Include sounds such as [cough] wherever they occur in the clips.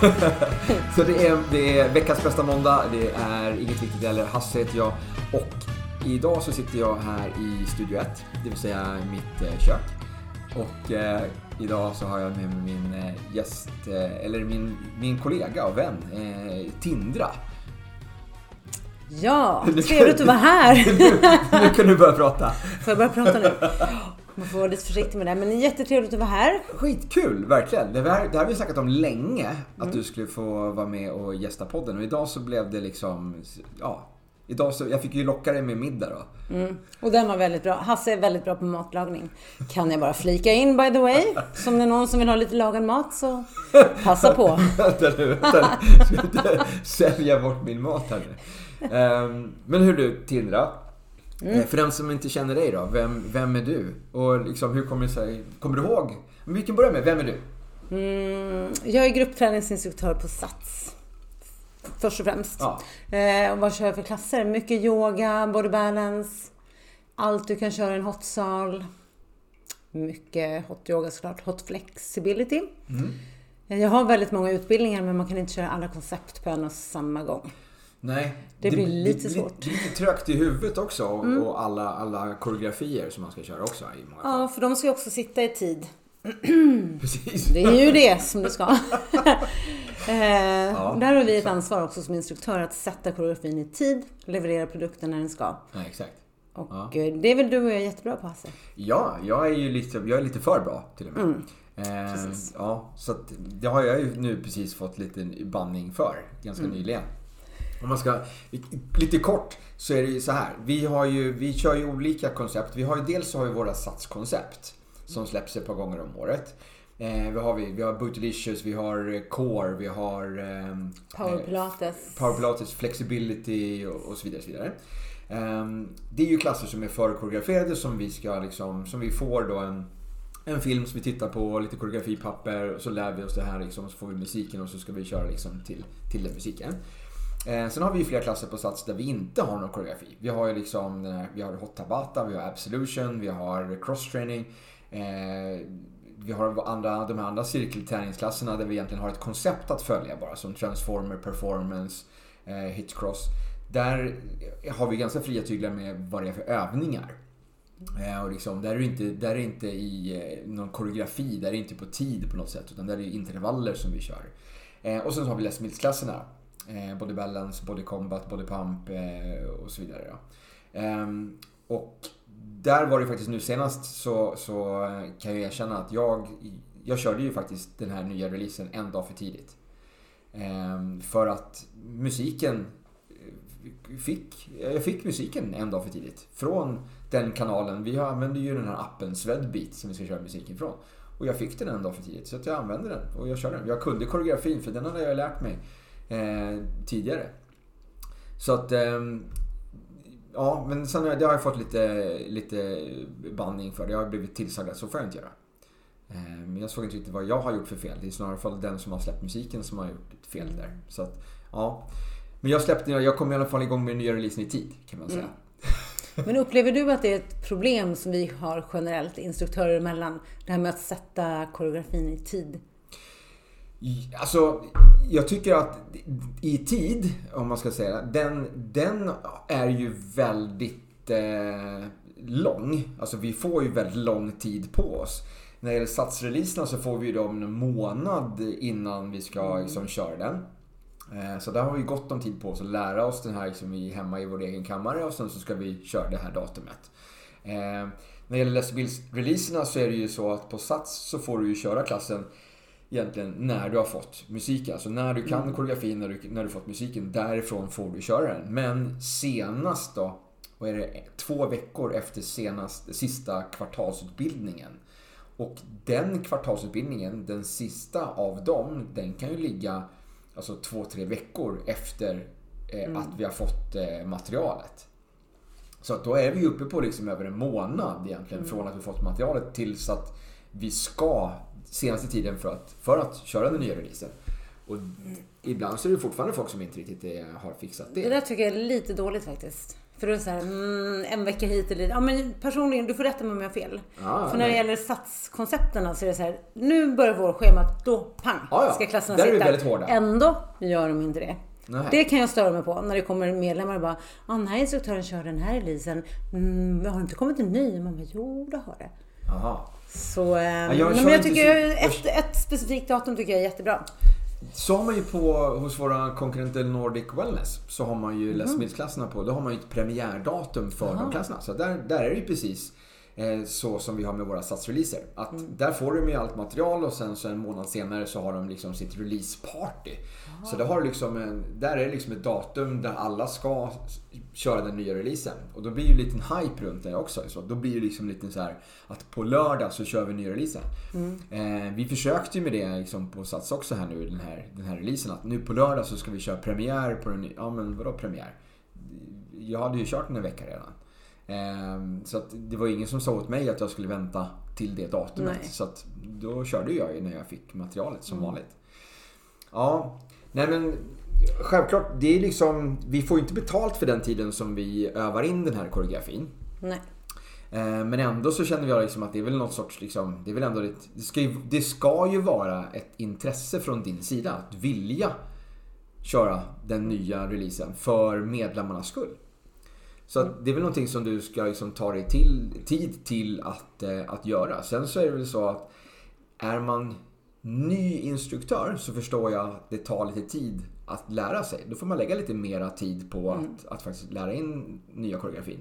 [laughs] så det är, det är veckans bästa måndag. Det är inget viktigt eller Hasse heter jag. Och idag så sitter jag här i Studio 1, det vill säga mitt eh, kök. Och eh, idag så har jag med mig min eh, gäst, eh, eller min, min kollega och vän, Tindra. Ja, [laughs] trevligt att vara här. [laughs] nu kan du börja prata. Får jag börja prata nu? Man får vara lite försiktig med det. Men det är jättetrevligt att vara här. Skitkul, verkligen. Det här, det här har vi snackat om länge. Att mm. du skulle få vara med och gästa podden. Och idag så blev det liksom, ja. Idag så, jag fick ju locka dig med middag då. Mm. Och den var väldigt bra. Hasse är väldigt bra på matlagning. Kan jag bara flika in by the way. Som det är någon som vill ha lite lagad mat så passa på. [laughs] vänta nu, vänta nu. Ska inte sälja bort min mat här nu. Um, men hur du, Tindra. Mm. Eh, för den som inte känner dig då, vem, vem är du? Och liksom, hur kommer det sig, kommer du ihåg? Vi kan börja med, vem är du? Mm, jag är gruppträningsinstruktör på SATS. Först och främst. Ja. Eh, och vad kör jag för klasser? Mycket yoga, body balance, allt du kan köra i en hotsal. Mycket hot yoga såklart, hot flexibility. Mm. Jag har väldigt många utbildningar men man kan inte köra alla koncept på en och samma gång. Nej. Det, det blir lite det, svårt. Det lite trögt i huvudet också och, mm. och alla, alla koreografier som man ska köra också i många fall. Ja, för de ska ju också sitta i tid. [clears throat] Precis. Det är ju det som det ska. [laughs] eh, ja, där har vi ett ansvar också som instruktör att sätta koreografin i tid, leverera produkten när den ska. Ja, exakt. Och ja. Eh, det är väl du och jag jättebra på Hasse? Ja, jag är ju lite, jag är lite för bra till och med. Mm. Eh, ja, så att, det har jag ju nu precis fått lite banning för, ganska mm. nyligen. Om man ska, lite kort så är det ju så här. Vi, har ju, vi kör ju olika koncept. Vi har ju dels har vi våra satskoncept som släpps ett par gånger om året. Eh, vi har, vi, vi har Bootylicious, vi har Core, vi har eh, Power Pilates. Power Pilates, Flexibility och, och så vidare. Så vidare. Eh, det är ju klasser som är förkoreograferade som vi ska liksom, som vi får då en en film som vi tittar på, lite koreografipapper och så lär vi oss det här liksom, och så får vi musiken och så ska vi köra liksom till, till den musiken. Eh, sen har vi ju flera klasser på Sats där vi inte har någon koreografi. Vi har ju liksom eh, vi har Hot Tabata, vi har Absolution, vi har cross-training. Eh, vi har andra, de här andra cirkelträningsklasserna där vi egentligen har ett koncept att följa bara som Transformer, Performance, eh, Hitcross. Där har vi ganska fria tyglar med vad det är för övningar. Eh, och liksom, där är det inte, där är inte i eh, någon koreografi, där är det inte på tid på något sätt utan där är det intervaller som vi kör. Eh, och sen så har vi Les Mills-klasserna Eh, body balance, body combat, body pump eh, och så vidare. Eh, och där var det faktiskt nu senast så, så eh, kan jag erkänna att jag, jag körde ju faktiskt den här nya releasen en dag för tidigt. Ehm, för att musiken eh, fick, jag fick musiken en dag för tidigt. Från den kanalen. Vi använder ju den här appen Swedbeat som vi ska köra musiken från. Och jag fick den en dag för tidigt så att jag använde den och jag körde den. Jag kunde koreografin för den hade jag lärt mig eh, tidigare. Så att... Eh, ja, men sen det har jag fått lite, lite banning för. Det har blivit tillsagd att så får jag inte göra. Ehm, men jag såg inte riktigt vad jag har gjort för fel. Det är snarare fall den som har släppt musiken som har gjort ett fel där. Så att, ja. Men jag släppte, jag kom i alla fall igång med den nya releasen i tid kan man säga. Mm. Men upplever du att det är ett problem som vi har generellt instruktörer emellan? Det här med att sätta koreografin i tid? Alltså, jag tycker att i tid, om man ska säga den, den är ju väldigt eh, lång. Alltså vi får ju väldigt lång tid på oss. När det gäller satsreleaserna så får vi ju dem en månad innan vi ska mm. liksom, köra den. Eh, så där har vi gott om tid på oss att lära oss den här liksom, hemma i vår egen kammare och sen så ska vi köra det här datumet. Eh, när det gäller Les releaserna så är det ju så att på Sats så får du ju köra klassen egentligen när du har fått musiken. Alltså när du kan mm. koreografin, när du, när du fått musiken, därifrån får du köra den. Men senast då, vad är det, två veckor efter senast, sista kvartalsutbildningen. Och den kvartalsutbildningen, den sista av dem, den kan ju ligga alltså två, tre veckor efter eh, mm. att vi har fått eh, materialet. Så att då är vi uppe på liksom över en månad egentligen mm. från att vi fått materialet tills att vi ska senaste tiden för att, för att köra den nya releasen. Och ibland så är det fortfarande folk som inte riktigt är, har fixat det. Det där tycker jag är lite dåligt faktiskt. För då är det så här, mm, en vecka hit eller dit. Ja men personligen, du får rätta mig om jag har fel. Ja, för när det gäller satskoncepten så är det så här, nu börjar vårschemat, då pang ja, ja. ska klasserna Där sitta. Är vi väldigt hårda. Ändå gör de inte det. Nej. Det kan jag störa mig på när det kommer medlemmar och bara ah, den här instruktören kör den här releasen. Mm, har det inte kommit en ny? Man bara, jo det har det. Aha. Så, eh, ja, jag, men jag tycker så... ett, ett specifikt datum tycker jag är jättebra. Så har man ju på, hos våra konkurrenter Nordic Wellness, så har man ju mm. läskemedelsklasserna på, då har man ju ett premiärdatum för Aha. de klasserna. Så där, där är det ju precis så som vi har med våra satsreleaser. Att mm. där får de ju allt material och sen så en månad senare så har de liksom sitt releaseparty. Så det har liksom en, där är det liksom ett datum där alla ska köra den nya releasen. Och då blir det ju en liten hype runt det också. Så då blir det liksom lite så här att på lördag så kör vi nya releasen. Mm. Eh, vi försökte ju med det liksom på Sats också här nu, den här, den här releasen. Att nu på lördag så ska vi köra premiär på den nya. Ja men vadå premiär? Jag hade ju kört den en vecka redan. Eh, så det var ingen som sa åt mig att jag skulle vänta till det datumet. Nej. Så då körde jag när jag fick materialet som mm. vanligt. Ja, Nej men självklart, det är liksom, vi får ju inte betalt för den tiden som vi övar in den här koreografin. Nej. Eh, men ändå så känner jag liksom att det är väl något sorts, liksom, det är väl ändå ett, det, ska ju, det ska ju vara ett intresse från din sida att vilja köra den nya releasen för medlemmarnas skull. Så det är väl någonting som du ska liksom ta dig till, tid till att, eh, att göra. Sen så är det väl så att är man ny instruktör så förstår jag att det tar lite tid att lära sig. Då får man lägga lite mera tid på mm. att, att faktiskt lära in nya koreografin.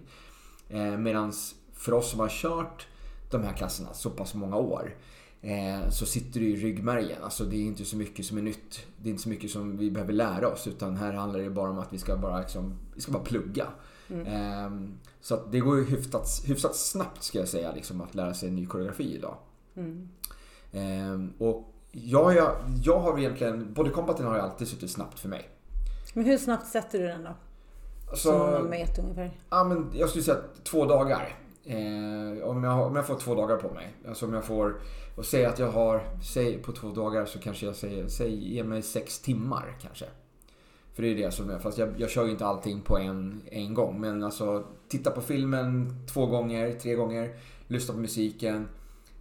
Eh, Medan för oss som har kört de här klasserna så pass många år eh, så sitter det i ryggmärgen. Alltså det är inte så mycket som är nytt. Det är inte så mycket som vi behöver lära oss utan här handlar det bara om att vi ska bara, liksom, vi ska bara plugga. Mm. Eh, så att det går ju hyfsat, hyfsat snabbt ska jag säga liksom, att lära sig ny koreografi idag. Mm. Ehm, och jag, jag, jag har egentligen, body combaten har ju alltid suttit snabbt för mig. Men hur snabbt sätter du den då? Alltså, Som någon vet ungefär? Ja, men jag skulle säga två dagar. Eh, om, jag, om jag får två dagar på mig. Alltså om jag får, och säg att jag har, säg på två dagar så kanske jag säger, säg ge mig sex timmar kanske. För det är det som är, fast jag, jag kör ju inte allting på en, en gång. Men alltså titta på filmen två gånger, tre gånger, lyssna på musiken.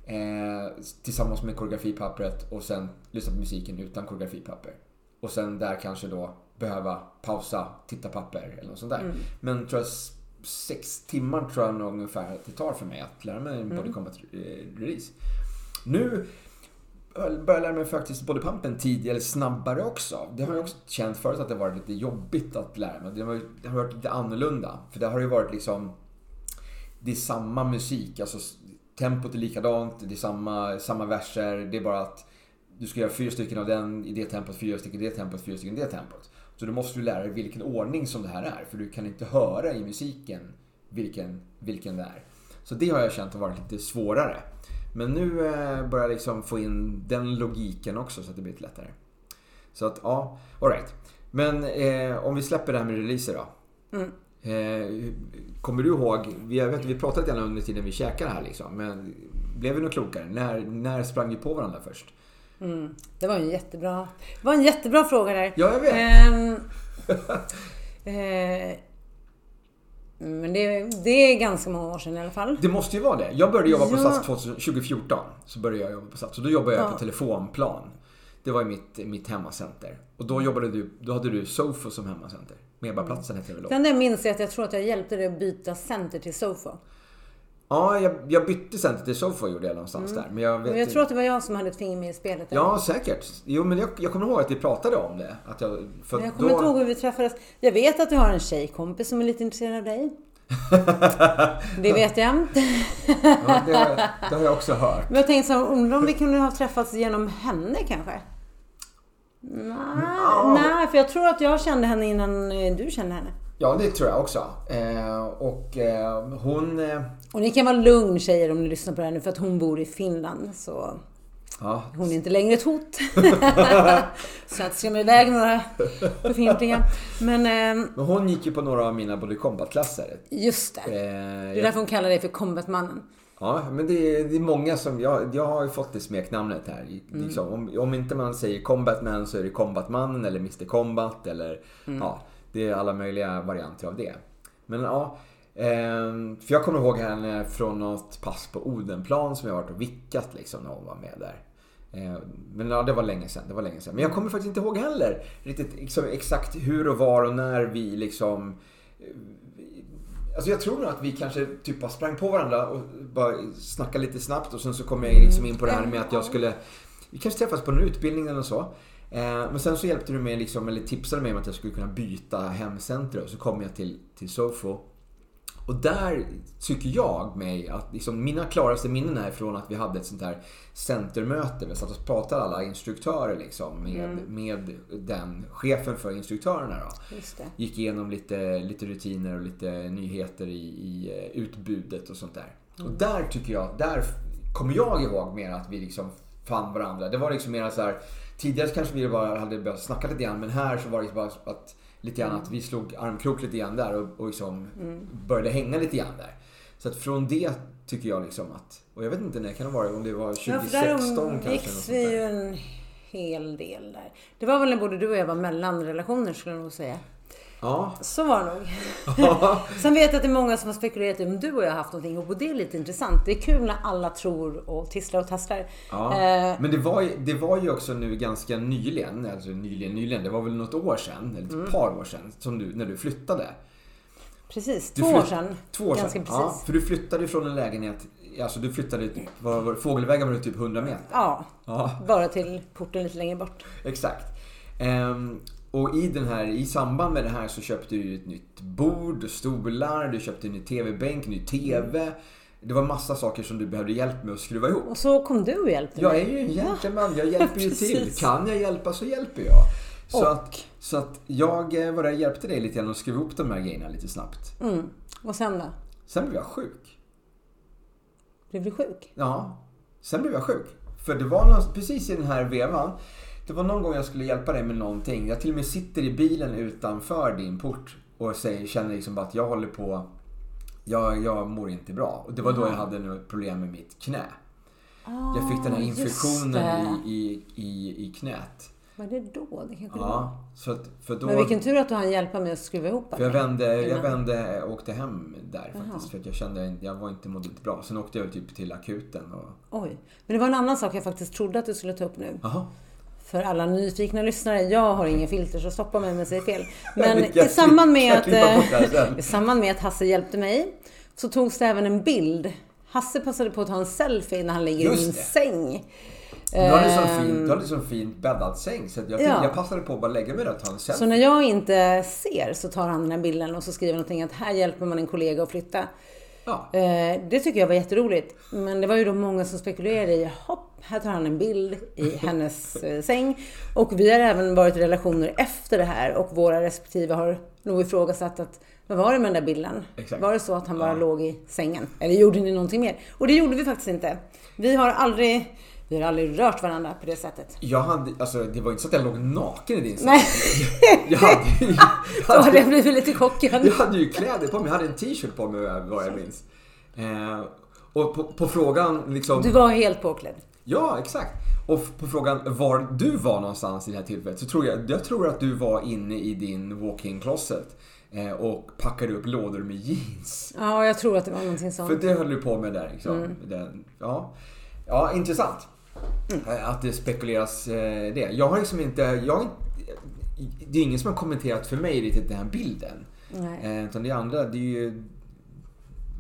Eh, tillsammans med koreografipappret och sen lyssna på musiken utan koreografipapper. Och sen där kanske då behöva pausa, titta papper eller något sånt där. Mm. Men tror jag sex timmar tror jag nog ungefär att det tar för mig att lära mig en body mm. combat eh, release. Nu börjar jag lära mig faktiskt bodypumpen tidigare, snabbare också. Det har jag också känt förut att det varit lite jobbigt att lära mig. Det har, det har varit lite annorlunda. För det har ju varit liksom det är samma musik. Alltså, tempot är likadant, det är samma, samma verser. Det är bara att du ska göra fyra stycken av den i det tempot, fyra stycken i det tempot, fyra stycken i det tempot. Så då måste du lära dig vilken ordning som det här är. För du kan inte höra i musiken vilken, vilken det är. Så det har jag känt har varit lite svårare. Men nu eh, börjar jag liksom få in den logiken också så att det blir lite lättare. Så att ja, alright. Men eh, om vi släpper det här med releaser då. Mm. Eh, kommer du ihåg, vi, vet, vi pratade lite under tiden vi käkade här liksom, men blev vi något klokare? När, när sprang vi på varandra först? Mm, det var en jättebra, det var en jättebra fråga där. Ja, jag vet. [laughs] Eh, eh, men det, det, är ganska många år sedan i alla fall. Det måste ju vara det. Jag började jobba på Sats 2014. Så började jag jobba på Sats. Och då jobbade jag ja. på telefonplan. Det var mitt, mitt hemmacenter. Och då jobbade du, då hade du Sofo som hemmacenter. Medborgarplatsen mm. hette det väl då? Jag minns är att jag tror att jag hjälpte dig att byta center till Sofo. Ja, jag, jag bytte center till Sofo gjorde jag någonstans mm. där. Men jag, vet men jag tror att det var jag som hade ett finger med i spelet. Ja, säkert. Jo, men jag, jag kommer ihåg att vi pratade om det. Att jag, för jag kommer då... inte ihåg hur vi träffades. Jag vet att du har en tjejkompis som är lite intresserad av dig. [laughs] det vet jag. ja, det, det, har jag också hört. Men jag tänkte så undrar om vi kunde ha träffats genom henne kanske? Nej, nej, för jag tror att jag kände henne innan eh, du kände henne. Ja, det tror jag också. Eh, och eh, hon... Eh... Och ni kan vara lugn tjejer om ni lyssnar på det här nu för att hon bor i Finland. Så ja. hon är inte längre ett hot. [laughs] så att skrämma iväg några befintliga. Men, eh... Men hon gick ju på några av mina Body Combat-klasser. Just det. det är därför hon kallar dig för Combatmannen. Ja, men det är, det är många som... Jag, jag har ju fått det smeknamnet här. Mm. Liksom, om, om inte man säger Combatman så är det Combatmannen eller Mr Combat eller... Mm. Ja, det är alla möjliga varianter av det. Men ja. Ehm, för jag kommer ihåg henne från något pass på Odenplan som jag varit och vickat liksom när hon var med där. Ehm, men ja, det var länge sedan. Det var länge sedan. Men jag kommer faktiskt inte ihåg heller riktigt liksom, exakt hur och var och när vi liksom Alltså jag tror nog att vi kanske typ bara sprang på varandra och bara snackade lite snabbt och sen så kom jag liksom in på det här med att jag skulle Vi kanske träffas på en utbildning eller så. Eh, men sen så hjälpte du mig liksom, eller tipsade mig om att jag skulle kunna byta hemcenter och så kom jag till, till Sofo. Och där tycker jag mig att liksom, mina klaraste minnen är från att vi hade ett sånt här centermöte. Vi satt och pratade alla instruktörer liksom med, mm. med den chefen för instruktörerna. Då. Gick igenom lite, lite rutiner och lite nyheter i, i eh, utbudet och sånt där. Mm. Och där tycker jag, där kommer jag ihåg mer att vi liksom fann varandra. Det var liksom mer så här, tidigare kanske vi bara hade börjat snacka lite grann men här så var det bara att lite grann att vi slog armkrok lite grann där och, och liksom mm. började hänga lite grann där. Så att från det tycker jag liksom att, och jag vet inte när kan det vara, om det var 2016 ja, kanske. Där vi ju en hel del där. Det var väl när både du och jag var mellanrelationer skulle jag nog säga. Ja. Så var det nog. [laughs] Sen vet jag att det är många som har spekulerat i om du och jag har haft någonting och det är lite intressant. Det är kul när alla tror och tisslar och tasslar. Ja. Eh. Men det var, ju, det var ju också nu ganska nyligen, alltså nyligen, nyligen, det var väl något år sedan, eller ett mm. par år sedan, som du, när du flyttade. Precis, två år sedan. Två år sedan. Ganska precis. Ja, för du flyttade från en lägenhet, alltså du flyttade, var, var, fågelvägen var typ 100 meter. Ja, ja, bara till porten lite längre bort. Exakt. Um, och i, den här, i samband med det här så köpte du ett nytt bord, stolar, du köpte en ny TV-bänk, ny TV. Det var massa saker som du behövde hjälp med att skruva ihop. Och så kom du och hjälpte mig. Jag är ju en gentleman, jag hjälper ju [laughs] till. Kan jag hjälpa så hjälper jag. Så, och. att, så att jag eh, var där och hjälpte dig lite grann att skruva ihop de här grejerna lite snabbt. Mm. Och sen då? Sen blev jag sjuk. Blev du sjuk? Ja. Sen blev jag sjuk. För det var någon, precis i den här vevan det var någon gång jag skulle hjälpa dig med någonting. Jag till och med sitter i bilen utanför din port och säger, känner liksom bara att jag håller på... Jag, jag mår inte bra. Och det var då jag hade något problem med mitt knä. Oh, jag fick den här infektionen i, i, i, i knät. Var det då? Det kanske ja, så att, för då, Men vilken tur att du hann hjälpa mig att skruva ihop för jag vände, jag vände och åkte hem där faktiskt. Aha. För att jag kände jag var inte, mådde inte bra. Sen åkte jag typ till akuten. Och... Oj. Men det var en annan sak jag faktiskt trodde att du skulle ta upp nu. Aha för alla nyfikna lyssnare. Jag har ingen filter så stoppa mig om jag säger fel. Men i samband, med att, eh, i samband med att Hasse hjälpte mig så togs det även en bild. Hasse passade på att ta en selfie när han ligger Just i min det. säng. Du har en sån fin, du fint bäddad säng så jag, ja. jag passade på att bara lägga mig där och ta en selfie. Så när jag inte ser så tar han den här bilden och så skriver någonting att här hjälper man en kollega att flytta. Ja. Eh, det tycker jag var jätteroligt. Men det var ju då många som spekulerade i, hopp, här tar han en bild i [laughs] hennes eh, säng. Och vi har även varit i relationer efter det här och våra respektive har nog ifrågasatt att vad var det med den där bilden? Exakt. Var det så att han bara ja. låg i sängen? Eller gjorde ni någonting mer? Och det gjorde vi faktiskt inte. Vi har aldrig vi har aldrig rört varandra på det sättet. Jag hade, alltså det var inte så att jag låg naken i din säng. Nej. Jag hade, Då hade jag blivit lite chockad. Jag hade ju kläder på mig. Jag hade en t-shirt på mig vad jag minns. Eh, och på, på, frågan liksom... Du var helt påklädd. Ja, exakt. Och på frågan var du var någonstans i det här tillfället så tror jag, jag tror att du var inne i din walk-in closet eh, och packade upp lådor med jeans. Ja, jag tror att det var någonting sånt. För det höll du på med där. Liksom. Mm. Den, ja. ja, intressant. Mm. Att det spekuleras eh, det. Jag har liksom inte... Jag, det är ingen som har kommenterat för mig riktigt den här bilden. Nej. Eh, utan det andra, det är ju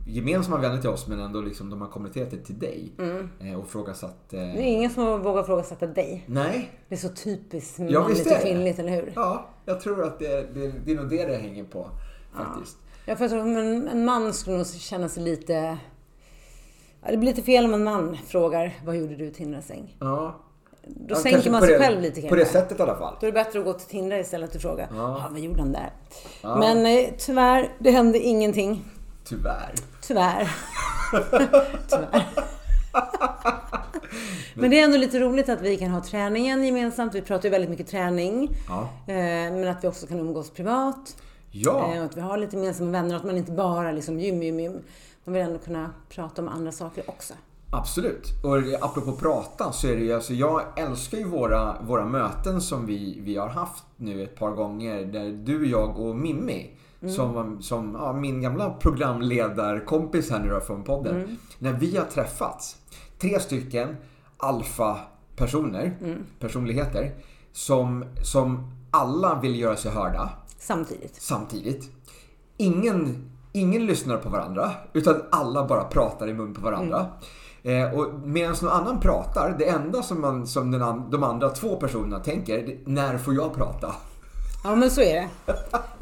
gemensamma vänner till oss men ändå liksom de har kommenterat det till dig. Mm. Eh, och frågasatt... Eh... Det är ingen som vågar frågasätta dig. Nej. Det är så typiskt manligt ja, och kvinnligt, eller hur? Ja, jag tror att det, det, det är nog det det hänger på. Faktiskt. Ja, för jag tror en man skulle nog känna sig lite... Ja, det blir lite fel om en man frågar vad gjorde du i Tindras säng? Ja. Då ja, sänker man sig det, själv lite kanske. På det sättet i alla fall. Då är det bättre att gå till Tinder istället och fråga. Ja. ja vad gjorde han där? Ja. Men eh, tyvärr, det hände ingenting. Tyvärr. Tyvärr. [laughs] Tyvärr. Men det är ändå lite roligt att vi kan ha träningen gemensamt. Vi pratar ju väldigt mycket träning. Ja. Eh, men att vi också kan umgås privat. Ja. Eh, och att vi har lite gemensamma vänner. Att man inte bara liksom gym, gym, gym. Man vill ändå kunna prata om andra saker också. Absolut. Och apropå prata så är det ju, alltså jag älskar ju våra, våra möten som vi, vi har haft nu ett par gånger. Där du, jag och Mimmi, mm. som, som ja, min gamla programledarkompis här nu då från podden. Mm. När vi har träffats, tre stycken alfa-personer, mm. personligheter, som, som alla vill göra sig hörda. Samtidigt. Samtidigt. Ingen, ingen lyssnar på varandra, utan alla bara pratar i mun på varandra. Mm. Eh, och medan någon annan pratar, det enda som, man, som den, de andra två personerna tänker, det, när får jag prata? Ja men så är det.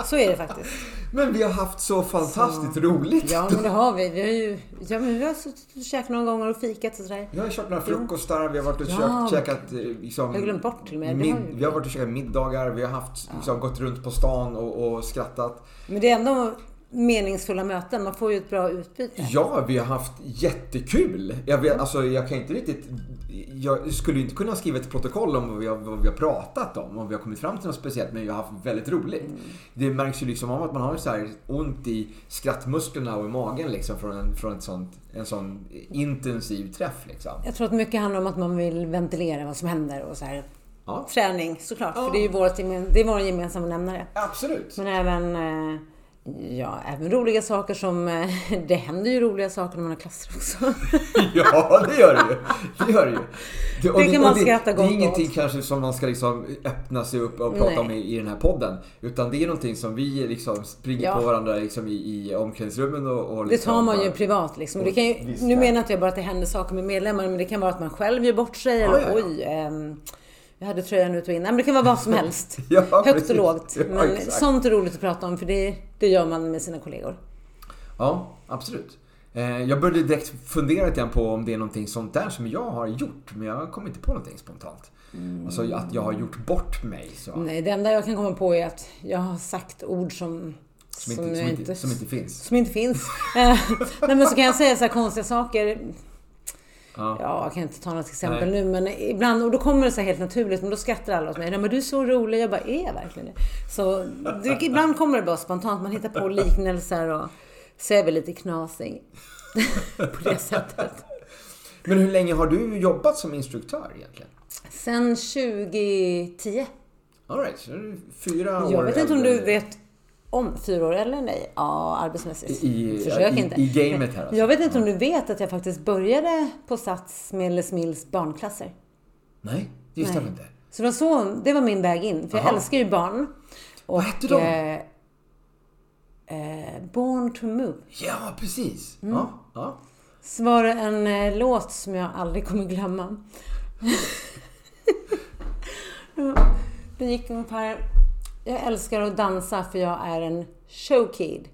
Så är det faktiskt. [laughs] Men vi har haft så fantastiskt så... roligt. Ja men det har vi. Vi har ju ja, men vi har suttit och käkat några gånger och fikat och sådär. Vi har kört några frukostar, vi har varit och ja. käkat eh, liksom, Jag har glömt bort till och med. Mid, vi har varit och käkat middagar, vi har haft, liksom, ja. gått runt på stan och, och skrattat. Men det är ändå meningsfulla möten. Man får ju ett bra utbyte. Ja, vi har haft jättekul. Jag, vet, alltså, jag kan inte riktigt... Jag skulle inte kunna skriva ett protokoll om vad vi, har, vad vi har pratat om. Om vi har kommit fram till något speciellt. Men vi har haft väldigt roligt. Mm. Det märks ju liksom om att man har så här ont i skrattmusklerna och i magen liksom från en, från ett sånt, en sån intensiv träff. Liksom. Jag tror att mycket handlar om att man vill ventilera vad som händer och så här. Ja. Träning såklart, ja. för det är ju vårt, det är vår gemensamma nämnare. Absolut. Men även eh, Ja, även roliga saker som... Eh, [laughs] det händer ju roliga saker när man har klasser också. [laughs] ja, det gör det ju. Det gör det ju. Det, det kan man skratta gott Det är ingenting åt. kanske som man ska liksom öppna sig upp och prata Nej. om i, i den här podden. Utan det är någonting som vi liksom springer ja. på varandra liksom i, i omklädningsrummen och, och liksom, Det tar man ju privat liksom. Det kan ju, nu menar inte jag bara att det händer saker med medlemmar, men det kan vara att man själv gör bort sig. Eller ja, ja, oj, ähm, jag hade tröjan ut och in. Men det kan vara vad som [laughs] helst. ja, Högt precis. och lågt. Men ja, sånt är roligt att prata om för det, det gör man med sina kollegor. Ja, absolut. Eh, jag började direkt fundera lite på om det är någonting sånt där som jag har gjort. Men jag kom inte på någonting spontant. Mm. Alltså att jag har gjort bort mig. Så. Nej, det enda jag kan komma på är att jag har sagt ord som som inte, som, inte, som inte finns. Som inte finns. [laughs] Nej, men så kan jag säga så konstiga saker. Ja. ja, jag kan inte ta något exempel Nej. nu men ibland, och då kommer det så helt naturligt, men då skrattar alla åt mig. Nej men du är så rolig. Jag bara, är jag verkligen det? Så det, ibland kommer det bara spontant, man hittar på [laughs] liknelser och så är vi lite knasig. [laughs] på det sättet. Men hur länge har du jobbat som instruktör egentligen? Sen 2010. Alright, så är det fyra år Jag vet inte om du vet om fyra år eller nej? Ja, arbetsmässigt. I, Försök i, inte. I gamet här alltså. Jag vet inte om du vet att jag faktiskt började på Sats med Les Mills barnklasser. Nej, det visste jag inte. Så det var, så, det var min väg in. För Aha. jag älskar ju barn. Och, Vad hette de? Eh, eh, Born to Move. Ja, precis. Mm. Ja, ja. Så var det en eh, låt som jag aldrig kommer glömma. [laughs] [laughs] det gick ungefär jag älskar att dansa för jag är en showkid.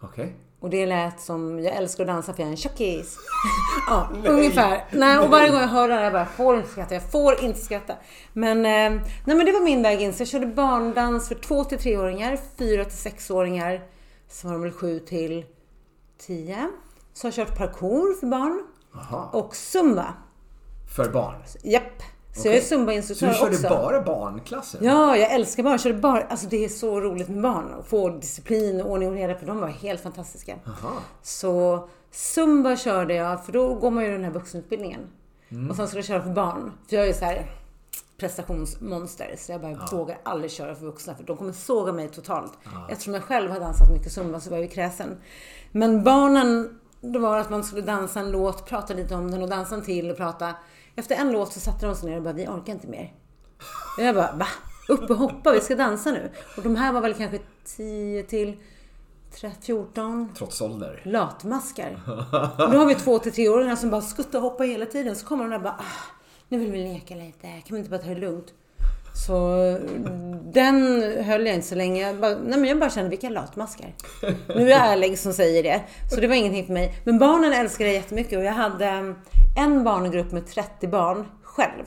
Okej. Okay. Och det lät som, jag älskar att dansa för jag är en tjockis. [laughs] ja, nej. ungefär. Nej, och varje gång jag hör det här, jag bara, jag får inte skratta, jag får inte skratta. Men, eh, nej men det var min väg in. Så jag körde barndans för 2 till 3-åringar, 4 till 6-åringar. Så var de väl 7 till 10. Så har jag kört parkour för barn. Aha. Och zumba. För barn? Japp. Så okay. jag är zumbainstruktör också. Så du körde bara barnklasser? Ja, jag älskar barn. Jag körde bara, alltså det är så roligt med barn. Att få disciplin och ordning och reda för de var helt fantastiska. Aha. Så zumba körde jag, för då går man ju den här vuxenutbildningen. Mm. Och sen skulle jag köra för barn. För jag är så här prestationsmonster. Så jag bara ja. vågar aldrig köra för vuxna för de kommer såga mig totalt. Ja. Eftersom jag själv har dansat mycket zumba så var jag ju kräsen. Men barnen, då var det att man skulle dansa en låt, prata lite om den och dansa en till och prata. Efter en låt så satte de sig ner och bara, vi orkar inte mer. Och jag bara, va? Upp och hoppa, vi ska dansa nu. Och de här var väl kanske 10 till 14. Trots ålder. Latmaskar. Och nu har vi två till treåringar som bara skuttar och hoppar hela tiden. Så kommer de där och bara, ah, nu vill vi leka lite. Kan vi inte bara ta det lugnt? Så den höll jag inte så länge. Jag bara, nej men jag bara kände, vilka latmaskar. Nu är jag ärlig som säger det. Så det var ingenting för mig. Men barnen älskade det jättemycket och jag hade en barngrupp med 30 barn själv.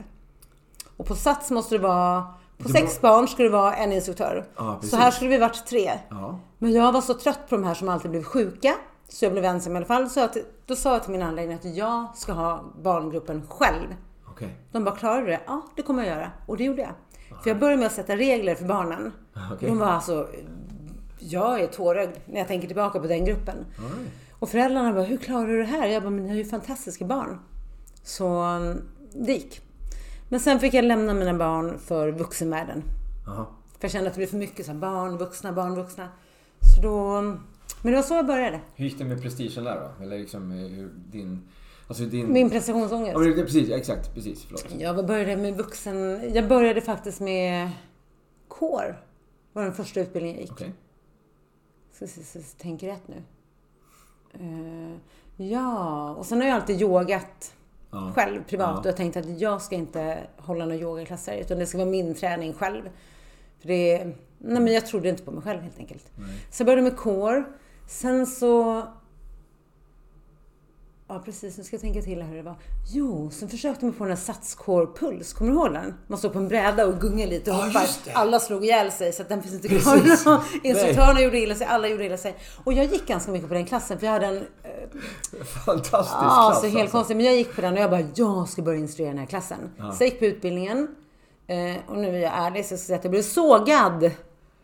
Och på Sats måste det vara på sex barn skulle det vara en instruktör. Ja, så här skulle vi varit tre. Ja. Men jag var så trött på de här som alltid blev sjuka. Så jag blev ensam i alla fall. Så att, då sa jag till min anläggning att jag ska ha barngruppen själv. Okay. De bara, klarar du det? Ja, det kommer jag göra. Och det gjorde jag. Aha. För jag började med att sätta regler för barnen. Okay. De var alltså... Jag är tårögd när jag tänker tillbaka på den gruppen. Right. Och föräldrarna bara, hur klarar du det här? Jag bara, men ni har ju fantastiska barn. Så det gick. Men sen fick jag lämna mina barn för vuxenvärlden. Aha. För jag kände att det blev för mycket så här, barn, vuxna, barn, vuxna. Så då... Men det var så jag började. Hur gick det med prestigen där då? Eller liksom eh, hur din... Alltså din... Min prestationsångest. Ja, men precis, exakt. Precis, förlåt. Jag började med vuxen... Jag började faktiskt med kår. var den första utbildningen jag gick. Okej. Ska se så jag tänker rätt nu. Eh, ja, och sen har jag alltid yogat Ja. själv privat Ja. och jag tänkte att jag ska inte hålla några yogaklasser utan det ska vara min träning själv. För det, nej men jag trodde inte på mig själv helt enkelt. Så jag började med core. Sen så... Ja precis, nu ska jag tänka till hur det var. Jo, sen försökte man på den här satscore puls. Kommer du ihåg den? Man står på en bräda och gungar lite och Ja, hoppar. Alla slog ihjäl sig så att den finns inte kvar. [laughs] Instruktörerna gjorde illa sig, alla gjorde illa sig. Och jag gick ganska mycket på den klassen för jag hade en Fantastisk Ja, klass så helt alltså. konstigt. Men jag gick på den och jag bara, jag ska börja instruera den här klassen. Så jag gick på utbildningen. Eh, och nu är jag ärlig så jag ska säga att jag blev sågad.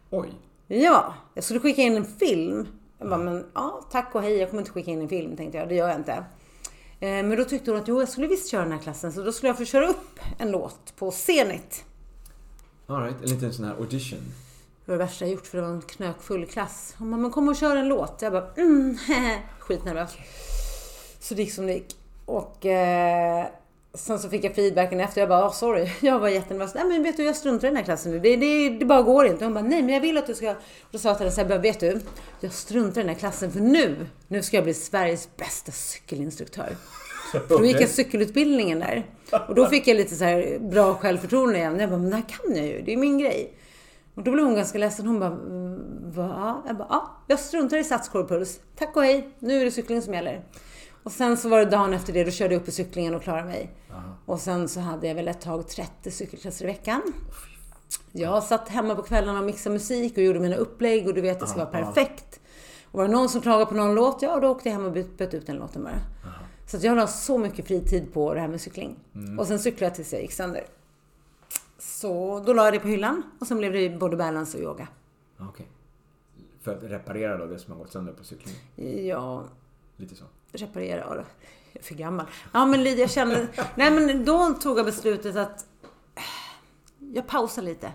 Oj. Ja, jag skulle skicka in en film. Jag bara, men ja, tack och hej, jag kommer inte skicka in en film, tänkte jag. Det gör jag inte. Eh, men då tyckte hon att jo, jag skulle visst köra den här klassen. Så då skulle jag få köra upp en låt på Zenit. All right. En liten sån här audition. Det var det värsta jag gjort för det var en knökfull klass. Hon bara, men kom och kör en låt. Jag bara, mm, [laughs] skitnervös. Så det gick som det gick. Och eh, sen så fick jag feedbacken efter. Jag bara, oh, sorry, [laughs] jag var jättenervös. Nej men vet du, jag struntar i den här klassen nu. Det, det, det bara går inte. Hon bara, nej men jag vill att du ska... Och då sa jag till henne så här, vet du, jag struntar i den här klassen för nu, nu ska jag bli Sveriges bästa cykelinstruktör. [laughs] För då gick jag cykelutbildningen där. Och då fick jag lite så här bra självförtroende igen. Jag bara, men det här kan jag ju, det är min grej. Och då blev hon ganska ledsen. Hon bara, "Mm, va? Jag bara, ja, jag struntar i satskorpuls. Tack och hej, nu är det cykling som gäller. Och sen så var det dagen efter det, då körde jag upp i cyklingen och klarade mig. Och sen så hade jag väl ett tag 30 cykelklasser i veckan. Jag satt hemma på kvällarna och mixade musik och gjorde mina upplägg och du vet, det ska vara perfekt. Och var det någon som klagade på någon låt, ja då åkte jag hem och bytte ut den låten bara. Så att jag la så mycket fritid på det här med cykling. Och sen cyklade jag tills jag gick sönder. Så då la jag det på hyllan och sen blev det body balance och yoga. Okej. För att reparera då det som har gått sönder på cyklingen. Ja, Lite så. Reparera, jag är för gammal. Ja men jag kände, [laughs] nej men då tog jag beslutet att jag pausar lite.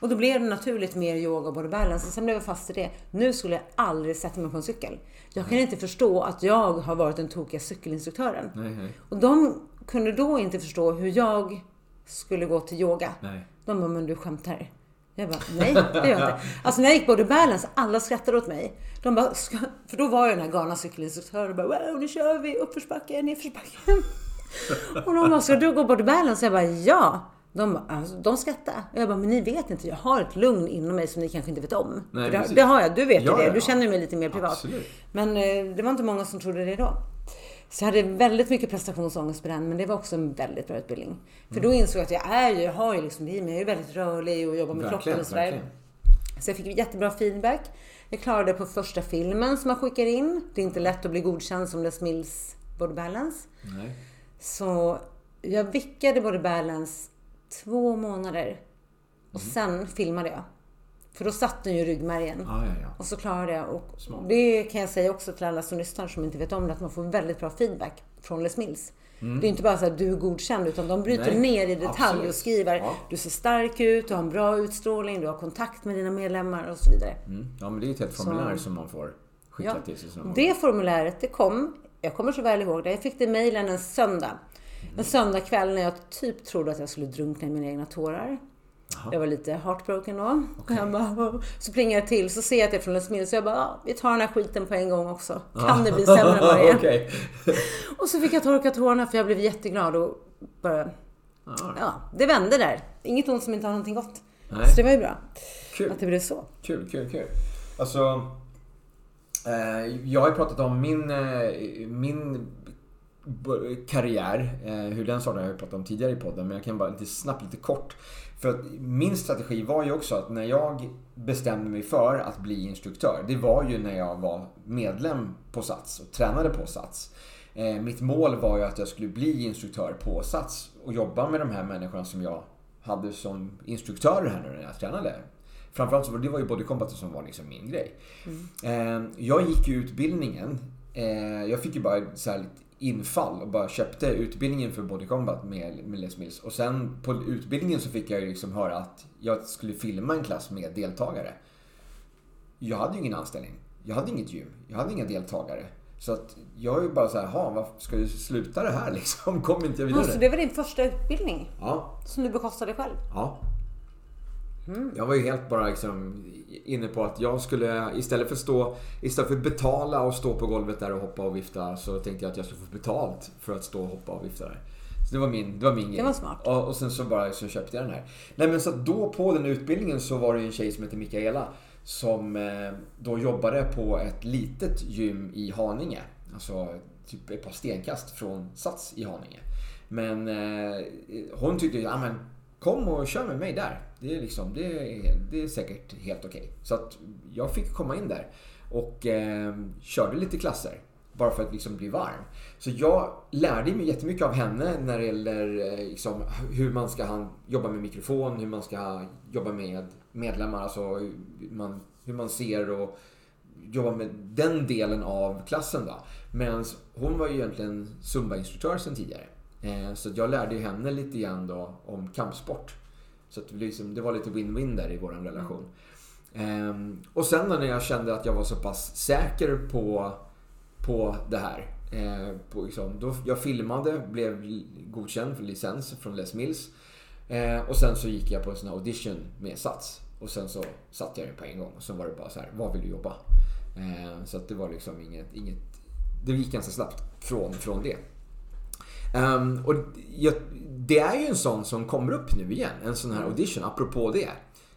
Och då blev det naturligt mer yoga och body balance. Och sen blev jag fast i det. Nu skulle jag aldrig sätta mig på en cykel. Jag kan inte förstå att jag har varit den tokiga cykelinstruktören. Nej, nej. Och de kunde då inte förstå hur jag skulle gå till yoga. Nej. De bara, men du skämtar. Jag bara, nej det gör jag inte. Alltså när jag gick body balance, alla skrattade åt mig. De bara, ska... för då var jag den här galna cykelinstruktören och bara, wow nu kör vi uppförsbacke, nedförsbacke. [laughs] och de bara, ska du gå body balance? Jag bara, ja. De, bara, alltså, de skrattade. Och jag bara, men ni vet inte, jag har ett lugn inom mig som ni kanske inte vet om. Nej, det, det har jag, du vet ju Ja, det. ja, Du känner mig lite mer privat. Absolut. Men eh, det var inte många som trodde det då. Så jag hade väldigt mycket prestationsångest på den, men det var också en väldigt bra utbildning. För Mm. då insåg jag att jag är ju, jag har ju liksom det i mig, jag är ju väldigt rörlig och jobbar med kroppen Verkligen, och sådär. verkligen. Så jag fick jättebra feedback. Jag klarade på första filmen som man skickar in. Det är inte lätt att bli godkänd som Les Mills Body Balance. Nej. Så jag vickade Body Balance två månader. Och Mm. sen filmade jag. För då satt den ju i ryggmärgen. Ja, ja, ja. Och så klarade jag. Och Smart. det kan jag säga också till alla som lyssnar som inte vet om det, att man får väldigt bra feedback från Les Mills. Det är inte bara så att du är godkänd, utan de bryter Mm. Nej, ner i detalj absolut. och skriver Ja. du ser stark ut, du har en bra utstrålning, du har kontakt med dina medlemmar och så vidare. Mm. Ja, men det är ett helt formulär som man får skicka Ja. till sig. Det formuläret, det kom, jag kommer så väl ihåg det, jag fick det i mejlen en söndag. En söndagkväll när jag typ trodde att jag skulle drunkna i mina egna tårar. Jag var lite heartbroken då. Och jag bara, så plingar jag till, så ser jag att det är från Mills. Så jag bara, ja, vi tar den här skiten på en gång också. Kan det bli sämre är? [laughs] Okej. Och så fick jag torka tårarna för jag blev jätteglad och bara, Ja, ja, det vände där. Inget ont som inte har någonting gott. Nej. Så det var ju bra Kul. att det blev så. Kul, kul, kul. Alltså, eh, jag har ju pratat om min, eh, min karriär. Eh, hur den startade har jag pratat om tidigare i podden. Men jag kan bara lite snabbt, lite kort. För att min strategi var ju också att när jag bestämde mig för att bli instruktör. Det var ju när jag var medlem på Sats och tränade på Sats. Eh, mitt mål var ju att jag skulle bli instruktör på Sats och jobba med de här människorna som jag hade som instruktörer här nu när jag tränade. Framförallt så var det var ju body combat som var liksom min grej. Eh, jag gick ju utbildningen. Jag fick ju bara så här lite infall och bara köpte utbildningen för Body Combat med, med Les Mills. Och sen på utbildningen så fick jag ju liksom höra att jag skulle filma en klass med deltagare. Jag hade ju ingen anställning. Jag hade inget gym. Jag hade inga deltagare. Så att jag är ju bara så här, varför ska du sluta det här [laughs] liksom? Kommer inte jag vidare? Så det var din första utbildning? Ja. Som du bekostade själv? Ja. Mm. Jag var ju helt bara liksom inne på att jag skulle istället för, stå, istället för betala och stå på golvet där och hoppa och vifta så tänkte jag att jag skulle få betalt för att stå och hoppa och vifta där. Så det var min, det var min grej. Det var smart. Och, och sen så bara så köpte jag den här. Nej men så då på den utbildningen så var det en tjej som heter Mikaela som eh, då jobbade på ett litet gym i Haninge. Alltså typ ett par stenkast från Sats i Haninge. Men eh, hon tyckte, ja men kom och kör med mig där. Det är, liksom, det är, det är säkert helt okej. Okay. Så att jag fick komma in där och eh, körde lite klasser. Bara för att liksom bli varm. Så jag lärde mig jättemycket av henne när det gäller eh, liksom, hur man ska jobba med mikrofon, hur man ska jobba med medlemmar, alltså hur man, hur man ser och jobba med den delen av klassen. Då. Medan hon var ju egentligen Zumba-instruktör sedan tidigare. Eh, så jag lärde henne lite grann då om kampsport. Så att liksom, det var lite win-win där i vår relation. Mm. Och sen när jag kände att jag var så pass säker på, på det här. Eh, på liksom, då jag filmade, blev godkänd för licens från Les Mills. Eh, och sen så gick jag på en sån här audition med Sats. Och sen så satte jag den på en gång. Och sen var det bara så här, var vill du jobba? Så att det var liksom inget, inget... Det gick ganska snabbt från, från det. Um, och jag, det är ju en sån som kommer upp nu igen. En sån här mm. audition, apropå det.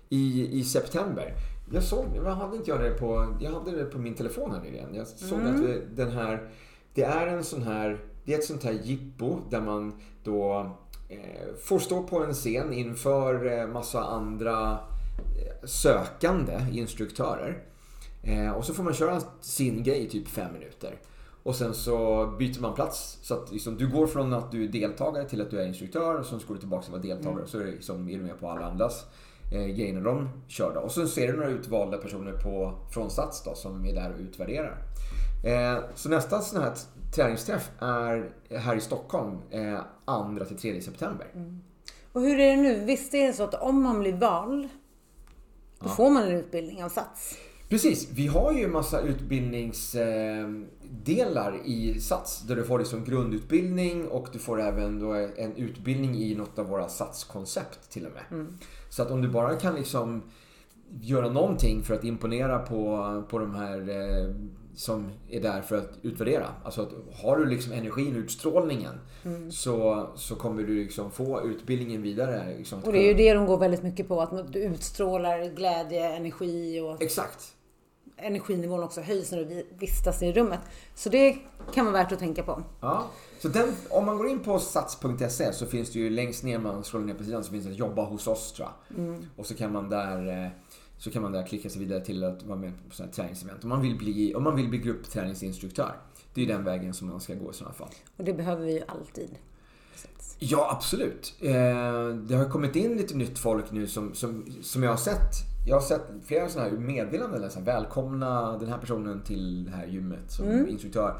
I, i september. Jag såg, vad hade inte jag det på, jag hade det på min telefon här nyligen. Jag såg mm. att den här, det är en sån här, det är ett sånt här jippo där man då eh, får stå på en scen inför eh, massa andra eh, sökande instruktörer. Eh, och så får man köra sin grej i typ fem minuter. Och sen så byter man plats. Så att liksom, du går från att du är deltagare till att du är instruktör och sen så går du tillbaka till att vara deltagare. Mm. Så är, det liksom, är du med på alla andras eh, grejer de kör. Då. Och sen ser du några utvalda personer på, från Sats då, som är där och utvärderar. Eh, så nästa sån här träningsträff är här i Stockholm eh, 2-3 september. Mm. Och hur är det nu? Visst är det så att om man blir vald, då ja. får man en utbildning av Sats? Precis, vi har ju en massa utbildningsdelar i SATS där du får liksom grundutbildning och du får även då en utbildning i något av våra SATS-koncept till och med. Mm. Så att om du bara kan liksom göra någonting för att imponera på, på de här eh, som är där för att utvärdera. Alltså att har du liksom energin, utstrålningen mm. så, så kommer du liksom få utbildningen vidare. Liksom och det är ju det de går väldigt mycket på, att du utstrålar glädje, energi och... Exakt energinivån också höjs när du vistas i rummet. Så det kan vara värt att tänka på. Ja. Så den, om man går in på sats.se så finns det ju längst ner, man scrollar ner på sidan, så finns det jobba hos oss tror jag. Mm. Och så kan man där eh, så kan man där klicka sig vidare till att vara med på sådana här träningsevent. Om man vill bli, om man vill bli gruppträningsinstruktör. Det är den vägen som man ska gå i sådana fall. Och det behöver vi ju alltid. Ja, absolut. Eh, det har kommit in lite nytt folk nu som, som, som jag har sett jag har sett flera sådana här meddelanden. Här, välkomna den här personen till det här gymmet som mm. instruktör.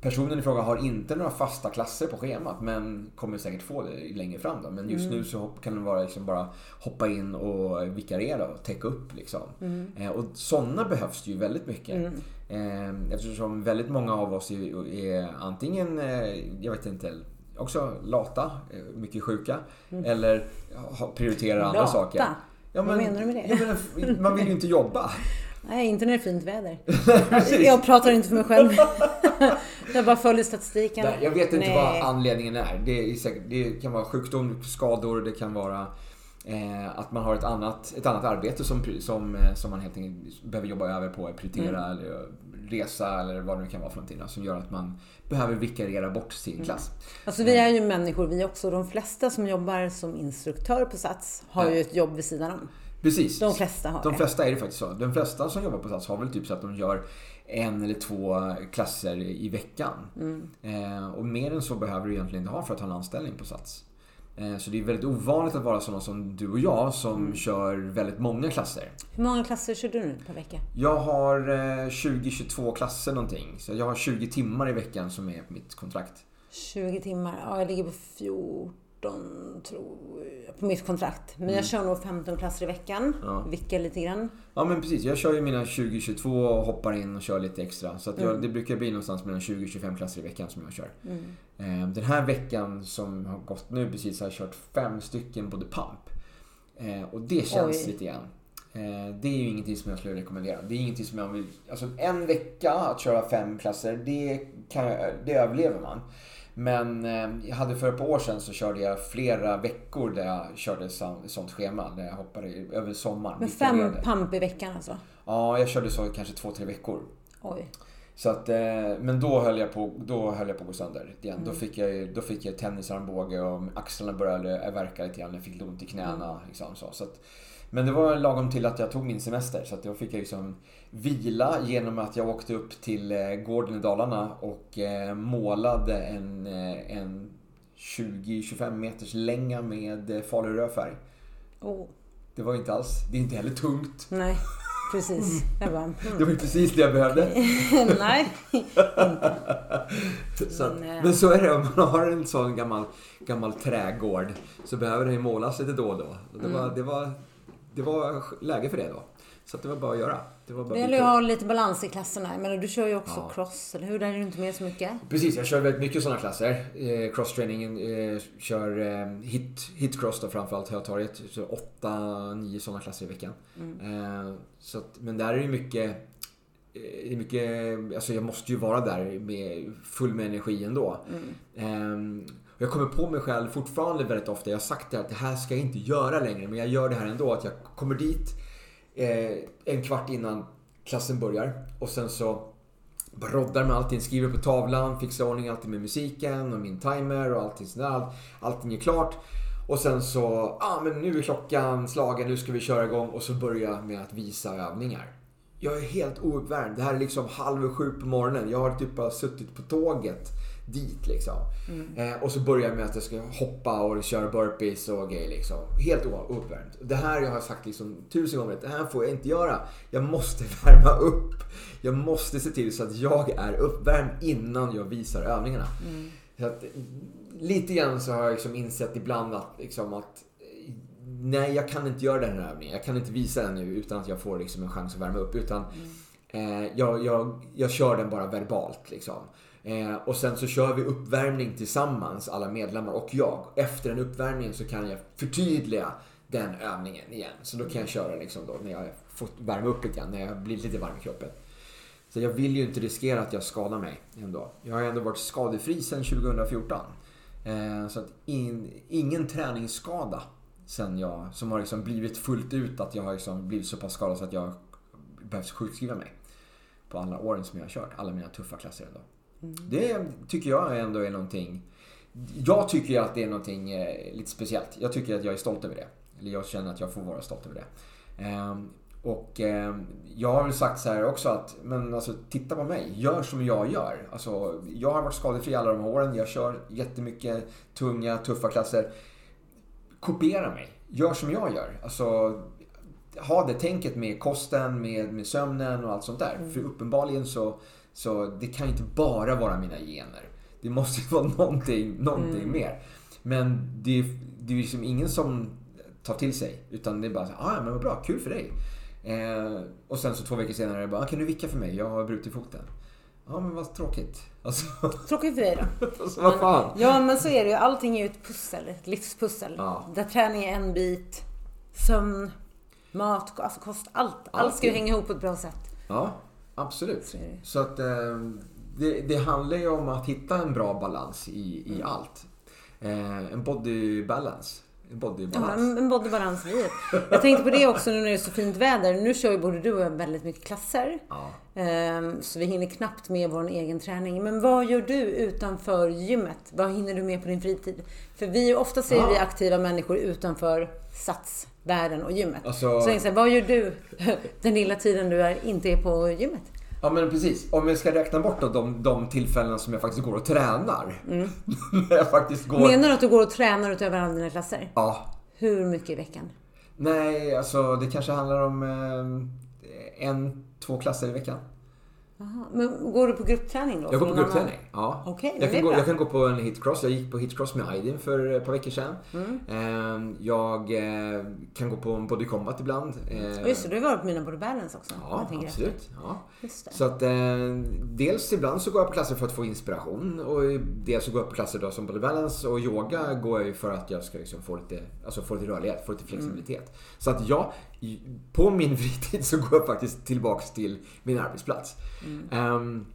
Personen i fråga har inte några fasta klasser på schemat men kommer säkert få det längre fram. Då. Men just mm. nu så kan det vara liksom bara hoppa in och vikariera och täcka upp. Liksom. Mm. Eh, och sådana behövs ju väldigt mycket. Mm. Eh, eftersom väldigt många av oss är, är antingen, eh, jag vet inte, också lata, eh, mycket sjuka. Mm. Eller prioriterar andra saker. Ja, men, Vad menar du med det? Menar, man vill ju inte jobba. [laughs] Nej, inte när det är fint väder. [laughs] jag pratar inte för mig själv. [laughs] jag bara följer statistiken. Nej, jag vet inte Nej. vad anledningen är. Det, är säkert, det kan vara sjukdom, skador, det kan vara eh, att man har ett annat, ett annat arbete som, som, eh, som man helt enkelt behöver jobba över på, prioritera mm. eller resa eller vad det nu kan vara för någonting. Som gör att man behöver vikariera bort sin mm. klass. Alltså vi är ju människor vi också. De flesta som jobbar som instruktör på Sats har ja. ju ett jobb vid sidan om. Precis. De flesta har De flesta är det faktiskt så. De flesta som jobbar på Sats har väl typ så att de gör en eller två klasser i veckan. Mm. Eh, och mer än så behöver du egentligen inte ha för att ha en anställning på Sats. Eh, så det är väldigt ovanligt att vara sådana som du och jag som mm. kör väldigt många klasser. Hur många klasser kör du nu per vecka? Jag har 20-22 klasser någonting. Så jag har 20 timmar i veckan som är mitt kontrakt. 20 timmar? Ja, jag ligger på 14 tror jag, på mitt kontrakt. Men mm. jag kör nog 15 klasser i veckan. Ja. Vickar lite grann. Ja men precis. Jag kör ju mina 20-22 och hoppar in och kör lite extra. Så jag, mm. det brukar bli någonstans mellan 20-25 klasser i veckan som jag kör. Mm. Ehm, den här veckan som har gått nu precis har jag kört fem stycken både pump. Ehm, och det känns Oj. lite grann. Ehm, det är ju ingenting som jag skulle rekommendera. Det är ingenting som jag vill... Alltså en vecka att köra fem klasser, det, kan, det överlever man. Men eh, jag hade för ett par år sedan så körde jag flera veckor där jag körde sånt schema. Där jag hoppade över sommaren. Men fem pump i veckan alltså? Ja, jag körde så kanske två, tre veckor. Oj. Så att, eh, men då höll jag på, då höll jag på att gå sönder igen. Mm. Då, fick jag, då fick jag tennisarmbåge och axlarna började verka lite grann. Jag fick ont i knäna. Mm. Liksom, så. Så att, men det var lagom till att jag tog min semester. Så att då fick jag liksom vila genom att jag åkte upp till eh, gården i Dalarna och eh, målade en, eh, en 20-25 meters länga med farlig rödfärg. Oh. Det var inte alls, det är inte heller tungt. Nej, precis. [laughs] Jag bara, mm. Det var precis det jag behövde. [laughs] Nej, inte. [laughs] Så, men, men, så är det om man har en sån gammal, gammal trädgård så behöver den ju målas lite då och då. Det var, mm. det var, det var läge för det då. Så det var bara att göra. Det, var bara det gäller att ha lite balans i klasserna. Men du kör ju också ja. cross, eller hur? Där är du inte med så mycket. Precis, jag kör väldigt mycket sådana klasser. Eh, Crosstraining, eh, kör eh, hit, hit cross då framförallt, Hötorget. Så åtta, nio sådana klasser i veckan. Mm. Eh, så att, men där är det mycket det är mycket, alltså jag måste ju vara där med full med energi ändå. Mm. Jag kommer på mig själv fortfarande väldigt ofta. Jag har sagt det att det här ska jag inte göra längre. Men jag gör det här ändå. Att jag kommer dit eh, en kvart innan klassen börjar. Och sen så broddar med allting, skriver på tavlan, fixar ordning allting med musiken och min timer och allting sådär. Allting är klart. Och sen så, ja ah, men nu är klockan slagen, nu ska vi köra igång och så börjar jag med att visa övningar. Jag är helt ouppvärmd. Det här är liksom halv sju på morgonen. Jag har typ bara suttit på tåget dit liksom. Mm. Eh, och så börjar jag med att jag ska hoppa och köra burpees och grejer liksom. Helt ouppvärmd. Det här jag har sagt liksom tusen gånger, det här får jag inte göra. Jag måste [laughs] värma upp. Jag måste se till så att jag är uppvärmd innan jag visar övningarna. Mm. Så att, lite grann så har jag liksom insett ibland att, liksom att nej, jag kan inte göra den här övningen. Jag kan inte visa den nu utan att jag får liksom en chans att värma upp. Utan mm. eh, jag, jag, jag kör den bara verbalt liksom. Eh, och sen så kör vi uppvärmning tillsammans, alla medlemmar och jag. Efter den uppvärmningen så kan jag förtydliga den övningen igen. Så då kan jag köra liksom då när jag fått värma upp lite grann, när jag blir lite varm i kroppen. Så jag vill ju inte riskera att jag skadar mig ändå. Jag har ändå varit skadefri sedan 2014. Eh, så att in, ingen träningsskada sen jag, som har liksom blivit fullt ut att jag har liksom blivit så pass skadad så att jag behövt sjukskriva mig. På alla åren som jag har kört, alla mina tuffa klasser ändå. Mm. Det tycker jag ändå är någonting... Jag tycker att det är någonting eh, lite speciellt. Jag tycker att jag är stolt över det. Eller jag känner att jag får vara stolt över det. Ehm, och ehm, jag har väl sagt så här också att, men alltså titta på mig. Gör som jag gör. Alltså, jag har varit skadefri alla de här åren. Jag kör jättemycket tunga, tuffa klasser. Kopiera mig. Gör som jag gör. Alltså, ha det tänket med kosten, med, med sömnen och allt sånt där. Mm. För uppenbarligen så så det kan ju inte bara vara mina gener. Det måste ju vara någonting, någonting mm. mer. Men det är, det är liksom ingen som tar till sig. Utan det är bara så ah, men vad bra, kul för dig. Eh, och sen så två veckor senare, är det bara, ah, kan du vicka för mig? Jag har brutit foten. Ja, men vad tråkigt. Alltså... [laughs] Tråkigt för dig då. alltså, vad fan? ja, men så är det ju. Allting är ju ett pussel. Ett livspussel. Ja. Där träning är en bit. Sömn, mat, alltså kost. Allt. Allt ska ju hänga ihop på ett bra sätt. Ja. Absolut. Så att eh, det, det, handlar ju om att hitta en bra balans i, i mm. allt. Eh, en body balance. En bodybalans. Ja, en bodybalans i Jag tänkte på det också nu när det är så fint väder. Nu kör ju både du och jag väldigt mycket klasser. Ja. Ehm, så vi hinner knappt med vår egen träning. Men vad gör du utanför gymmet? Vad hinner du med på din fritid? För vi, ofta ser ja. vi aktiva människor utanför satsvärlden och gymmet. Alltså... Så jag säger, vad gör du [laughs] den lilla tiden du är, inte är på gymmet? Ja men precis. Om jag ska räkna bort då de, de tillfällen som jag faktiskt går och tränar. Mm. [laughs] När jag faktiskt går... Menar du att du går och tränar utöver alla dina klasser? Ja. Hur mycket i veckan? Nej, alltså det kanske handlar om eh, en, två klasser i veckan. Aha. Men går du på gruppträning då? Jag går på gruppträning, ja. Okay, jag, kan gå, jag kan gå på en hitcross. Jag gick på hitcross med Aydin för ett par veckor sedan. Mm. Ehm, jag eh, kan gå på en body combat ibland. Ehm, just det, du har varit på mina body balance också. Ja, absolut. Ja. Så att eh, dels ibland så går jag på klasser för att få inspiration och dels så går jag på klasser då som body balance och yoga går jag ju för att jag ska liksom få, lite, alltså få lite rörlighet, få lite flexibilitet. Mm. Så att jag, på min [laughs] fritid så går jag faktiskt tillbaks till min arbetsplats. Mm. Um,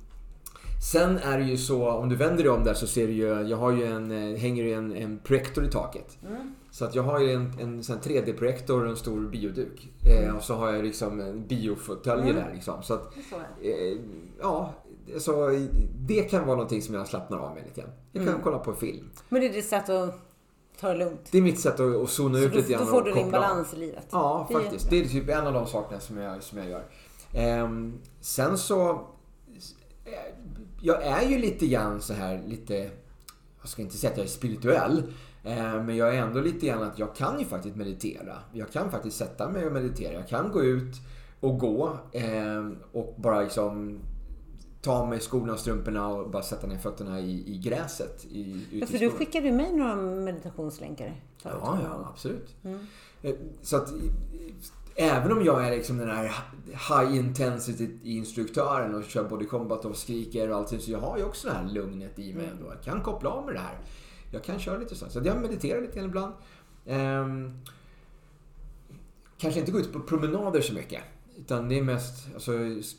sen är det ju så, om du vänder dig om där så ser du ju, jag har ju en, eh, hänger ju en, en projektor i taket. Mm. Så att jag har ju en, en, 3D-projektor och en stor bioduk. Mm. Eh, och så har jag liksom en biofåtölj mm. där liksom. Så att, eh, ja, så det kan vara någonting som jag slappnar av med lite grann. Jag kan mm. kolla på film. Men det är ditt sätt att ta det lugnt? Det är mitt sätt att, att zona ut lite grann Då får du din balans i livet? Ja, faktiskt. Det är typ en av de sakerna som jag, som jag gör. Eh, sen så... Jag är ju lite grann så här lite... Jag ska inte säga att jag är spirituell. Eh, men jag är ändå lite grann att jag kan ju faktiskt meditera. Jag kan faktiskt sätta mig och meditera. Jag kan gå ut och gå eh, och bara liksom ta mig skorna och strumporna och bara sätta ner fötterna i, i gräset. I, ja, för du skickade ju mig några meditationslänkar. Ja, ja, absolut. Mm. Eh, så att Även om jag är liksom den här high intensity instruktören och kör body combat och skriker och allting så jag har ju också det här lugnet i mig ändå. Jag kan koppla av med det här. Jag kan köra lite så. Så jag mediterar lite grann ibland. Um, kanske inte gå ut på promenader så mycket. Utan det är mest, alltså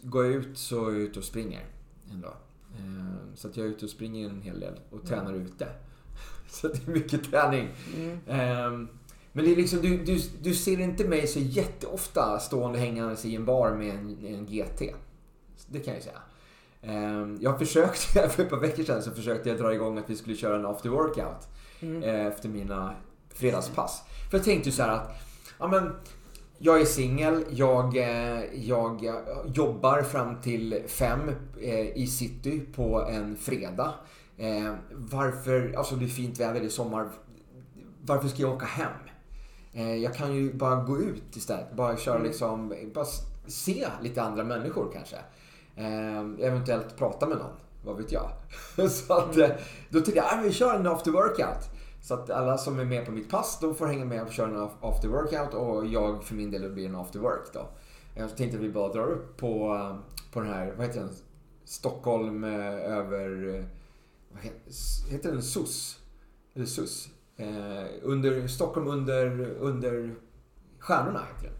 går jag ut så är jag ute och springer. Ändå. Um, så att jag är ute och springer en hel del och tränar mm. ute. [laughs] Så det är mycket träning. Mm. Um, men det är liksom, du, du, du ser inte mig så jätteofta stående hängandes i en bar med en, en GT. Det kan jag säga. Ehm, jag försökte, [laughs] för ett par veckor sedan så försökte jag dra igång att vi skulle köra en after workout. Mm. Eh, efter mina fredagspass. För jag tänkte så att, ja men, jag är singel, jag, eh, jag jobbar fram till fem eh, i city på en fredag. Varför, alltså det är fint väder, det är sommar. Varför ska jag åka hem? Eh, jag kan ju bara gå ut istället. Bara köra mm. liksom, bara se lite andra människor kanske. Eh, eventuellt prata med någon. Vad vet jag? [laughs] så att, mm. Eh, då tänkte jag, att vi kör en after workout. Så att alla som är med på mitt pass, de får hänga med och köra en after workout och jag för min del blir en after work då. Jag tänkte att vi bara drar upp på, på den här, vad heter den? Stockholm över, vad heter den? SUS? Eller SUS? Eh, under, Stockholm under, under stjärnorna heter.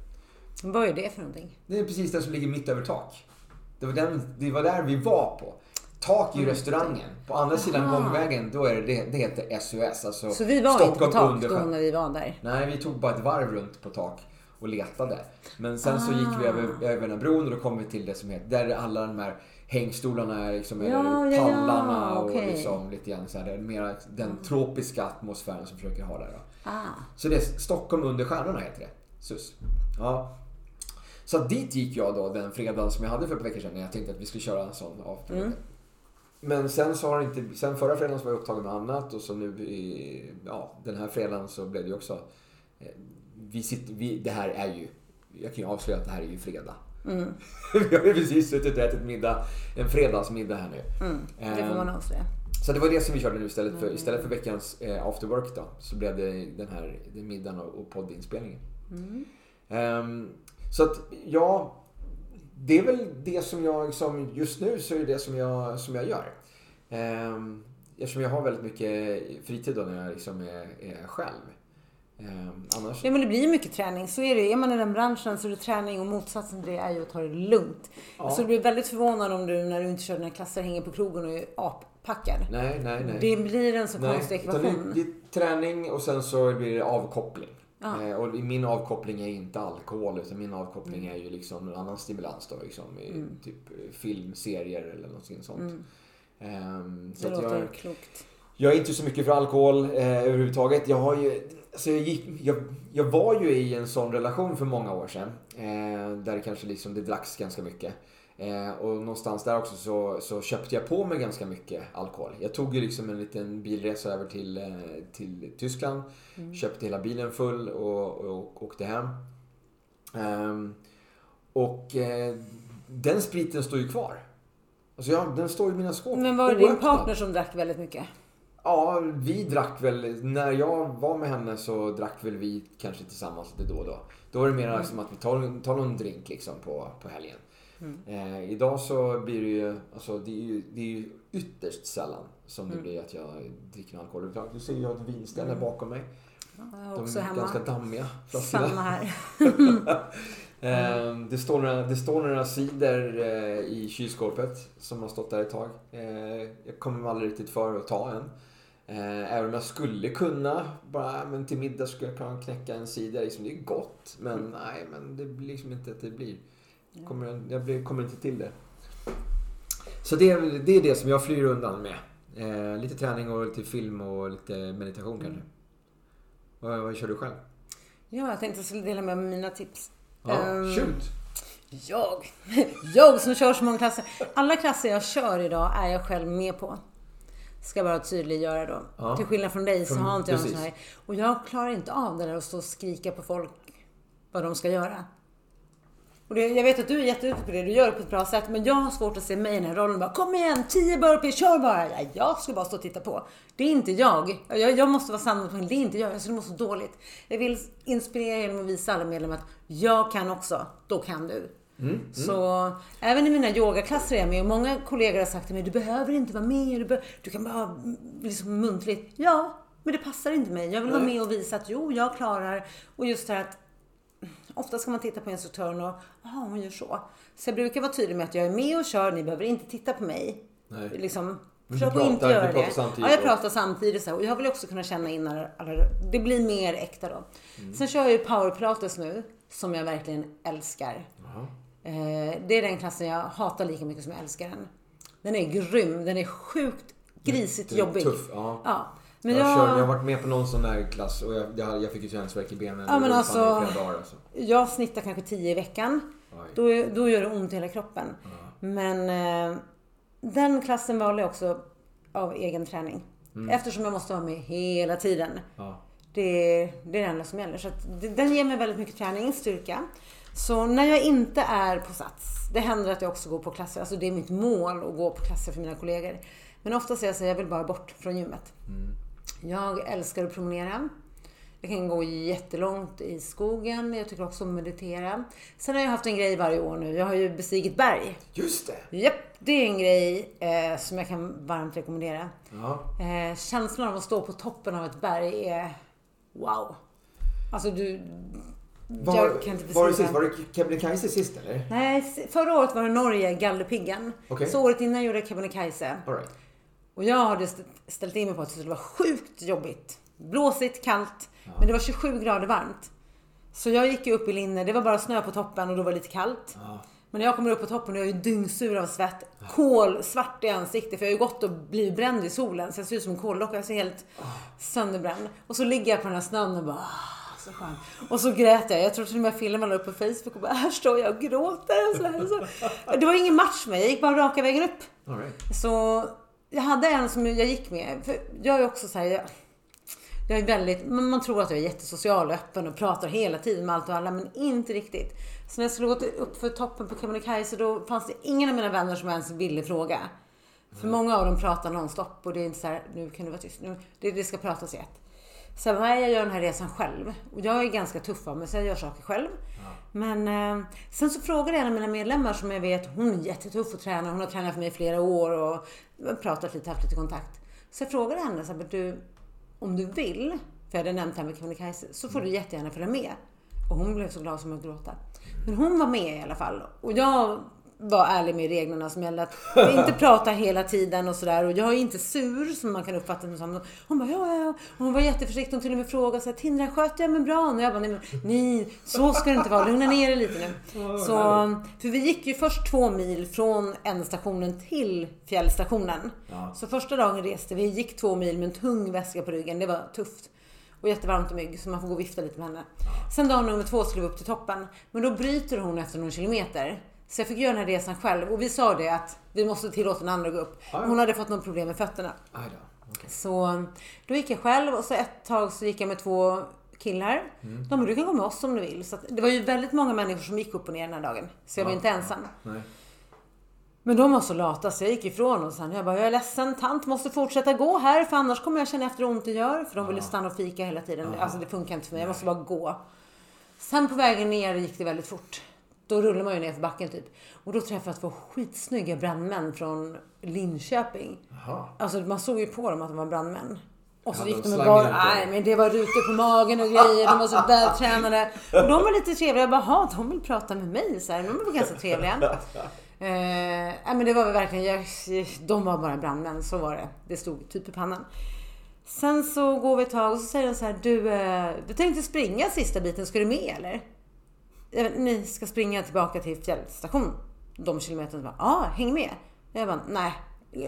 Vad är det för någonting? Det är precis den som ligger mitt över tak. Det var, den, det var där vi var på. Tak i mm. restaurangen. På andra Aha. sidan gångvägen, då är det, det, det heter SOS. Alltså Så vi var Stockholm inte på tak då när vi var där? Nej, vi tog bara ett varv runt på tak och letade. Men sen ah. så gick vi över, ah. över den här bron och då kom vi till det som heter, där alla de här hängstolarna är liksom, ja, eller pallarna ja, okay. och liksom lite grann så här, det är mer den tropiska atmosfären som försöker ha där. Ah. Så det är Stockholm under stjärnorna heter det. SUS. Ja. Så dit gick jag då den fredagen som jag hade för ett par veckor sedan när jag tänkte att vi skulle köra en sån afterwork. Mm. Men sen så har inte, sen förra fredagen så var jag upptagen med annat och så nu i, ja, den här fredagen så blev det också, eh, vi sitter, vi, det här är ju, jag kan ju avslöja att det här är ju fredag. Mm. [laughs] vi har ju precis suttit och ätit middag, en fredagsmiddag här nu. Mm, det får man ehm, avslöja. Så det var det som vi körde nu istället för, mm. istället för veckans eh, after work då. Så blev det den här den middagen och, och poddinspelningen. Mm. Um, så att ja, det är väl det som jag liksom, just nu så är det det som jag, som jag gör. Um, eftersom jag har väldigt mycket fritid då när jag liksom är, är själv. Eh, annars... Ja men det blir mycket träning. Så är det. Är man i den branschen så är det träning och motsatsen till det är ju att ta det lugnt. Ja. Så du blir väldigt förvånad om du när du inte kör dina klasser hänger på krogen och är appackad. Nej, nej, nej. Det blir en så nej, konstig ekvation. Det, det är träning och sen så blir det avkoppling. Ja. Eh, och min avkoppling är inte alkohol utan min avkoppling mm. är ju liksom en annan stimulans då. Liksom, i mm. Typ eh, filmserier eller något sånt. Mm. Um, så det låter jag, klokt. Jag är inte så mycket för alkohol eh, överhuvudtaget. Jag har ju Alltså jag, gick, jag, jag, var ju i en sån relation för många år sedan. Eh, där det kanske liksom, det dracks ganska mycket. Eh, och någonstans där också så, så, köpte jag på mig ganska mycket alkohol. Jag tog ju liksom en liten bilresa över till, eh, till Tyskland. Mm. Köpte hela bilen full och, och, och åkte hem. Och eh, den spriten står ju kvar. Alltså ja, den står i mina skåp. Men var det din partner som drack väldigt mycket? Ja, vi drack väl. När jag var med henne så drack väl vi kanske tillsammans lite då och då. Då var det mer mm. som att vi tar, tar någon drink liksom på, på helgen. Mm. Eh, idag så blir det ju, alltså det är ju, det är ju ytterst sällan som det mm. blir att jag dricker alkohol. Du ser jag ett vinställe mm. bakom mig. Ja, De är hemma. ganska dammiga flaskorna. Samma här. [laughs] eh, det, står några, det står några sidor eh, i kylskåpet som har stått där ett tag. Eh, jag kommer aldrig riktigt för att ta en. Eh, även om jag skulle kunna, bara men till middag skulle jag kunna knäcka en sida. Liksom, det är gott, men mm. nej, men det blir liksom inte att det blir. Kommer, jag kommer inte till det. Så det är, det är det som jag flyr undan med. Eh, lite träning och lite film och lite meditation mm. kanske. Vad, vad kör du själv? Ja, jag tänkte att jag skulle dela med mig mina tips. Ja, um, shoot! Jag! [laughs] Jag som kör så många klasser. Alla klasser jag kör idag är jag själv med på. Ska bara tydliggöra då. Ja. Till skillnad från dig så från, har inte jag någon sån här. Och jag klarar inte av det där att stå och skrika på folk vad de ska göra. Och det, jag vet att du är jätteduktig på det, du gör det på ett bra sätt. Men jag har svårt att se mig i den här rollen. Bara, Kom igen, 10 burpees, kör bara! Ja, jag ska bara stå och titta på. Det är inte jag. Jag, jag måste vara sann det är inte jag. Jag skulle må så dåligt. Jag vill inspirera genom att visa alla medlemmar att jag kan också, då kan du. Mm, mm. Så även i mina yogaklasser är jag med och många kollegor har sagt till mig, du behöver inte vara med, du, du kan bara liksom muntligt. Ja, men det passar inte mig. Jag vill vara med och visa att jo, jag klarar. Och just det här att Ofta ska man titta på instruktören och, jaha, hon gör så. Så jag brukar vara tydlig med att jag är med och kör, ni behöver inte titta på mig. Nej. Liksom, försök att inte göra det. Ja, jag pratar samtidigt. Så här. Och jag vill också kunna känna in när det blir mer äkta då. Mm. Sen kör jag ju power nu, som jag verkligen älskar. Det är den klassen jag hatar lika mycket som jag älskar den. Den är grym, den är sjukt grisigt jobbig. Tuff, ja. ja. Men jag, jag, kör, jag har varit med på någon sån där klass och jag, jag, jag fick ju känslorvärk i benen. Ja, men alltså, dagar, alltså. Jag snittar kanske 10 i veckan. Då, då gör det ont i hela kroppen. Ja. Men eh, den klassen valde jag också av egen träning. Mm. Eftersom jag måste vara med hela tiden. Ja. Det, det är det enda som gäller. Så den ger mig väldigt mycket träning, styrka. Så när jag inte är på Sats, det händer att jag också går på klasser. Alltså det är mitt mål att gå på klasser för mina kollegor. Men ofta säger jag så jag vill bara bort från gymmet. Mm. Jag älskar att promenera. Jag kan gå jättelångt i skogen. Jag tycker också om att meditera. Sen har jag haft en grej varje år nu. Jag har ju bestigit berg. Just det! Japp, det är en grej eh, som jag kan varmt rekommendera. Ja. Eh, känslan av att stå på toppen av ett berg är wow. Alltså du... Var, jag kan inte var det sist? Var det Kebnekaise sist eller? Nej, förra året var det Norge, Galdhöpiggen. Okay. Så året innan gjorde jag Kebnekaise. Right. Och jag hade ställt in mig på att det skulle vara sjukt jobbigt. Blåsigt, kallt, ja. men det var 27 grader varmt. Så jag gick ju upp i linne, det var bara snö på toppen och då var det lite kallt. Ja. Men när jag kommer upp på toppen och jag är dyngsur av svett, kolsvart i ansiktet för jag har ju gått och blivit bränd i solen så jag ser ut som en koldocka. Jag ser helt sönderbränd. Och så ligger jag på den här snön och bara så skönt. Och så grät jag. Jag tror till och med jag filmade upp på Facebook och bara här står jag och gråter. Och så här. Så, det var ingen match med Jag gick bara raka vägen upp. Right. Så jag hade en som jag gick med. För jag är också så här, jag, jag, är väldigt, man tror att jag är jättesocial och öppen och pratar hela tiden med allt och alla, men inte riktigt. Så när jag skulle gå upp för toppen på Kebnekaise då fanns det ingen av mina vänner som ens ville fråga. För många av dem pratar nonstop och det är inte så här, nu kan du vara tyst, nu, det, det ska pratas i ett. Så nej, jag gör den här resan själv. Och jag är ganska tuff av mig, så jag gör saker själv. Ja. Men eh, sen så frågade en av mina medlemmar som jag vet, hon är jättetuff att träna. Hon har tränat för mig i flera år och pratat lite, haft lite kontakt. Så jag frågade henne, så här, du, om du vill, för jag hade nämnt det här med Kebnekaise, så får du jättegärna följa med. Och hon blev så glad som att gråta. Men hon var med i alla fall. Och jag var ärlig med reglerna som gällde att inte [laughs] prata hela tiden och sådär. Och jag är inte sur som man kan uppfatta det som. Hon bara, ja, ja. Hon var jätteförsiktig. Hon till och med frågade så här, Tindra, sköter jag mig bra? Och jag bara, nej, nej, så ska det inte vara. Lugna ner dig lite nu. Så, för vi gick ju först två mil från ändstationen till fjällstationen. Ja. Så första dagen reste vi, gick två mil med en tung väska på ryggen. Det var tufft. Och jättevarmt och mygg så man får gå och vifta lite med henne. Sen dag nummer två skulle vi upp till toppen. Men då bryter hon efter någon kilometer. Så jag fick göra den här resan själv. Och vi sa det att vi måste tillåta den andra att gå upp. Hon hade fått något problem med fötterna. Okay. Så då gick jag själv och så ett tag så gick jag med två killar. Mm. De du kan gå med oss om du vill. Så det var ju väldigt många människor som gick upp och ner den här dagen. Så jag var inte ensam. Nej. Men de var så lata så jag gick ifrån och sen jag bara, jag är ledsen, tant måste fortsätta gå här för annars kommer jag känna efter hur ont det gör. För de ville stanna och fika hela tiden. Alltså det funkar inte för mig, jag måste bara gå. Sen på vägen ner gick det väldigt fort. Då rullar man ju ner för backen typ. Och då träffade jag två skitsnygga brandmän från Linköping. Aha. Alltså man såg ju på dem att de var brandmän. Och så ja, gick de med bara, nej men det var rutor på magen och grejer. De var så vältränade. Och de var lite trevliga. Jag bara, de vill prata med mig. Så här. De var ganska trevliga. Eh, men det var verkligen, jag, de var bara brandmän, så var det. Det stod typ i pannan. Sen så går vi ett tag och så säger de så här, du, eh, du tänkte springa sista biten, ska du med eller? Ni ska springa tillbaka till fjällstation, de kilometerna. Ja, ah, häng med. Jag bara, nej,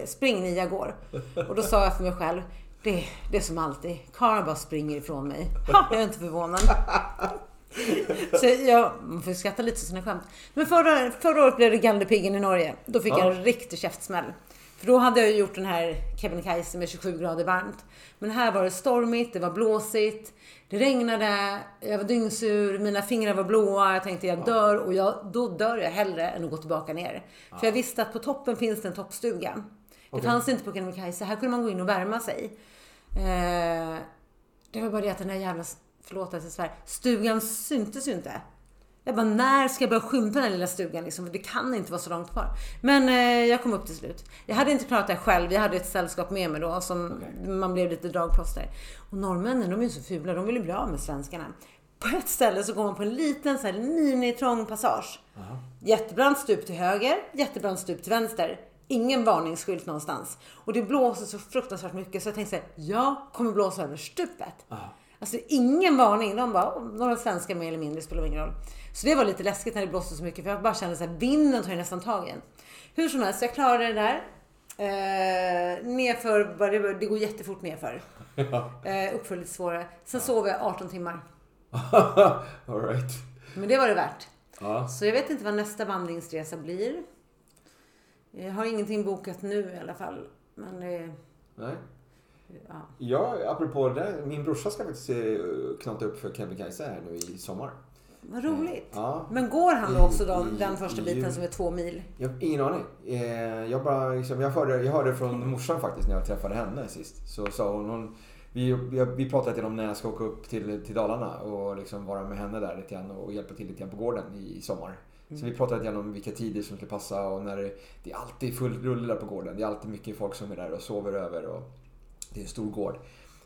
spring ni, jag går. Och då sa jag för mig själv, det, det är som alltid, Karin bara springer ifrån mig. Ha, [laughs] jag är inte förvånad. Så jag, man får skratta lite sådana skämt. Men förra, förra året blev det Galdhöpiggen i Norge. Då fick ja. jag en riktig käftsmäll. För då hade jag gjort den här Kebnekaise med 27 grader varmt. Men här var det stormigt, det var blåsigt, det regnade, jag var dyngsur, mina fingrar var blåa, jag tänkte jag dör och jag, då dör jag hellre än att gå tillbaka ner. För jag visste att på toppen finns det en toppstuga. Det okay. fanns inte på Kebnekaise, här kunde man gå in och värma sig. Eh, det var bara det att den här jävla förlåt att jag svär, stugan syntes ju inte. Jag bara, när ska jag börja skymta den här lilla stugan liksom? Det kan inte vara så långt kvar. Men eh, jag kom upp till slut. Jag hade inte klarat det själv. Jag hade ett sällskap med mig då som okay. man blev lite dragplåster. Och norrmännen, de är ju så fula. De vill ju bli av med svenskarna. På ett ställe så går man på en liten så här mini-trång passage. Uh -huh. Jättebrant stup till höger, jättebrant stup till vänster. Ingen varningsskylt någonstans. Och det blåser så fruktansvärt mycket så jag tänkte så här, jag kommer blåsa över stupet. Uh -huh. Alltså ingen varning. De bara, några svenskar mer eller mindre, spelar ingen roll. Så det var lite läskigt när det blåste så mycket för jag bara kände så här, vinden tar ju nästan tag i en. Hur som helst, jag klarade det där. Eh, nerför, det går jättefort nerför. [laughs] Eh, uppför lite svårare. Sen sov jag 18 timmar. [laughs] All right. Men det var det värt. Ja. Så jag vet inte vad nästa vandringsresa blir. Jag har ingenting bokat nu i alla fall. Men det... Nej. Ja. ja, apropå det. Min brorsa ska faktiskt eh, knata upp för Kebnekaise här nu i sommar. Vad roligt. Ja. Men går han då också då, den första biten som är två mil? Jag har ingen aning. Eh, jag, bara, liksom, jag, hörde, jag hörde från morsan faktiskt när jag träffade henne sist. Så sa hon, hon vi, vi, pratade lite om när jag ska åka upp till, till Dalarna och liksom vara med henne där lite grann och hjälpa till lite grann på gården i, i sommar. Mm. Så vi pratade lite grann om vilka tider som ska passa och när det, det är alltid full rulle där på gården. Det är alltid mycket folk som är där och sover över. Och, det är en stor gård.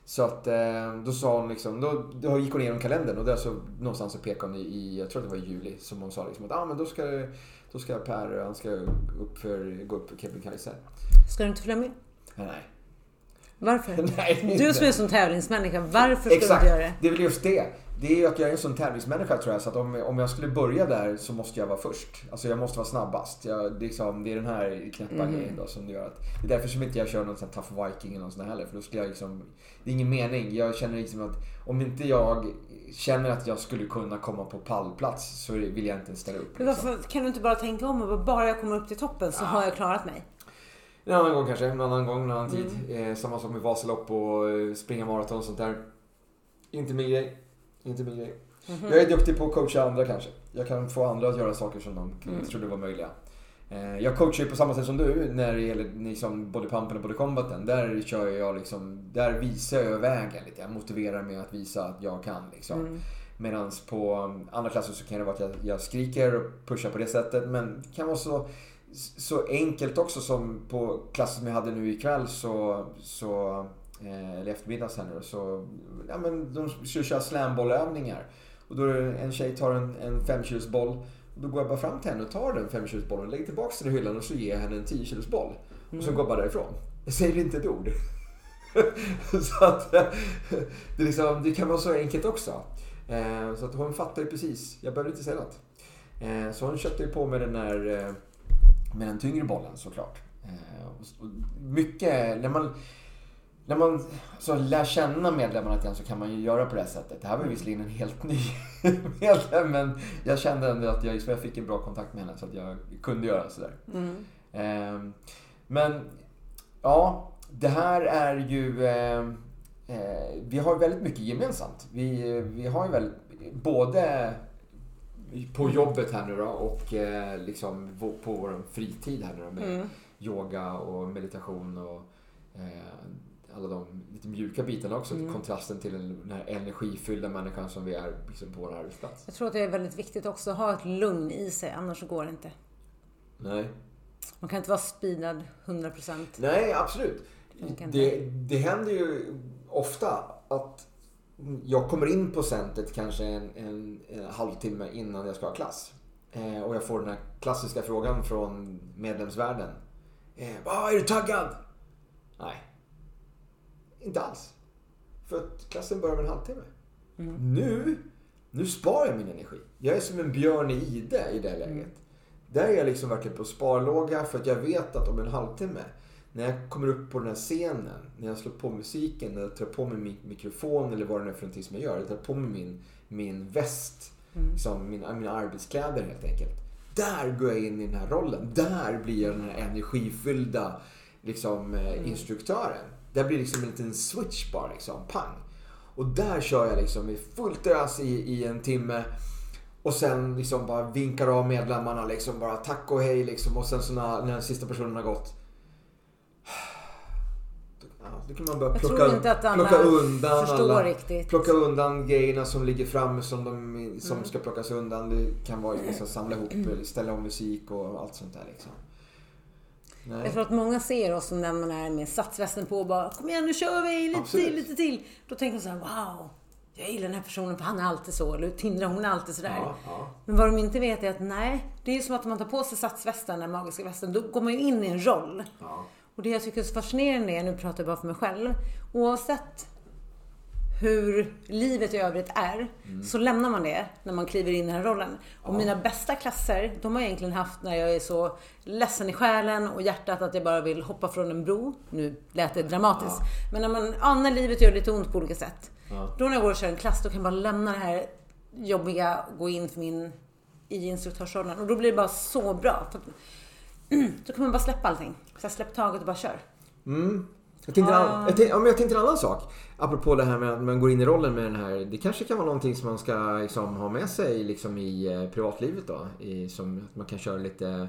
Så att eh, då sa hon liksom, då, då gick hon igenom kalendern och där så någonstans så pekade hon i, jag tror det var i juli, som hon sa liksom att ah, men då ska, då ska Per, han ska upp för, gå upp för Kebnekaise. Ska du inte följa med? Nej. Varför? [laughs] Nej, du som är som tävlingsmänniska, varför ska Exakt. du inte göra det? Det är väl just det det är ju att jag är en sån tävlingsmänniska tror jag. Så att om, om jag skulle börja där så måste jag vara först. Alltså jag måste vara snabbast. Jag, liksom, det är den här knäppa mm. grejen då som gör att... Det är därför som inte jag kör någon sån här tough viking eller något sånt heller. För då skulle jag liksom... Det är ingen mening. Jag känner liksom att om inte jag känner att jag skulle kunna komma på pallplats så vill jag inte ens ställa upp. Men varför liksom. kan du inte bara tänka om och bara jag kommer upp till toppen så ja. har jag klarat mig? En annan gång kanske, en annan gång, en annan tid. Mm. Eh, samma sak med Vasalopp och eh, springa maraton och sånt där. Inte min grej. Inte min grej. Mm -hmm. Jag är duktig på att coacha andra kanske. Jag kan få andra att göra saker som de mm. trodde var möjliga. Eh, jag coachar ju på samma sätt som du när det gäller liksom bodypumpen och bodycombaten. Där kör jag liksom, där visar jag vägen lite. Jag motiverar mig att visa att jag kan liksom. Mm. Medan på andra klasser så kan det vara att jag, jag skriker och pushar på det sättet. Men det kan vara så, så enkelt också som på klasser som jag hade nu ikväll så, så eller eftermiddags här nu så, ja men de ska köra slambollövningar. Och då är det en tjej tar en, en 5 kilos boll. Och då går jag bara fram till henne och tar den 5 kilos bollen, lägger tillbaka den i hyllan och så ger jag henne en 10 kilos boll. Och så mm. går jag bara därifrån. Jag säger inte ett ord. [laughs] så att det, liksom, det kan vara så enkelt också. Eh, så att hon fattar ju precis. Jag behöver inte säga något. Eh, så hon köpte ju på med den där med den tyngre bollen såklart. Mycket, när man när man så lär känna medlemmarna lite så kan man ju göra på det här sättet. Det här var visserligen en helt ny [laughs] medlem men jag kände ändå att jag, jag fick en bra kontakt med henne så att jag kunde göra sådär. Mm. Eh, men ja, det här är ju... Eh, eh, vi har väldigt mycket gemensamt. Vi, vi har ju väldigt, både på jobbet här nu då och eh, liksom på vår fritid här nu då med mm. yoga och meditation och eh, alla de lite mjuka bitarna också. Mm. Kontrasten till den här energifyllda människan som vi är liksom på vår arbetsplats. Jag tror att det är väldigt viktigt också att ha ett lugn i sig, annars går det inte. Nej. Man kan inte vara speedad 100%. Nej, absolut. Det, det händer ju ofta att jag kommer in på centret kanske en, en, en halvtimme innan jag ska ha klass. Eh, och jag får den här klassiska frågan från medlemsvärlden. Eh, ah, är du taggad? Nej. Inte alls. För att klassen börjar om en halvtimme. Mm. Nu, nu sparar jag min energi. Jag är som en björn i ide i det läget. Mm. Där är jag liksom verkligen på sparlåga för att jag vet att om en halvtimme när jag kommer upp på den här scenen, när jag slår på musiken, när jag tar på mig min mikrofon eller vad det nu är för någonting som jag gör. Jag tar på mig min, min väst, mm. liksom, mina, mina arbetskläder helt enkelt. Där går jag in i den här rollen. Där blir jag den här energifyllda liksom, eh, mm. instruktören. Där blir liksom en liten switch bara, liksom, pang. Och där kör jag liksom i fullt ös i, i en timme. Och sen liksom bara vinkar av medlemmarna liksom bara tack och hej liksom. Och sen så när, när den sista personen har gått då kan man börja plocka, plocka undan alla, riktigt. Plocka undan grejerna som ligger framme som, de, som mm. ska plockas undan. Det kan vara liksom, samla ihop, mm. ställa om musik och allt sånt där liksom. Nej. Jag tror att många ser oss som när man är med satsvästen på och bara Kom igen nu kör vi lite Absolut. till, lite till. Då tänker de så här, wow. Jag gillar den här personen för han är alltid så. Eller Tindra hon är alltid sådär. Ja, ja. Men vad de inte vet är att nej, det är som att man tar på sig satsvästen, den magiska västen. Då går man ju in i en roll. Ja. Och det jag tycker är så fascinerande är, nu pratar jag bara för mig själv, oavsett hur livet i övrigt är, mm. så lämnar man det när man kliver in i den här rollen. Ja. Och mina bästa klasser, de har jag egentligen haft när jag är så ledsen i själen och hjärtat att jag bara vill hoppa från en bro. Nu lät det dramatiskt. Ja. Men när, man, ja, när livet gör lite ont på olika sätt. Ja. Då när jag går och kör en klass, då kan jag bara lämna det här jobbiga, gå in för min, i instruktörsrollen. Och då blir det bara så bra. För [clears throat] då kan man bara släppa allting. Så släpp taget och bara kör. Mm. Jag tänkte, ah. jag, tänkte, jag tänkte en annan sak. Apropå det här med att man går in i rollen med den här. Det kanske kan vara någonting som man ska liksom, ha med sig liksom, i eh, privatlivet då. I, som att man kan köra lite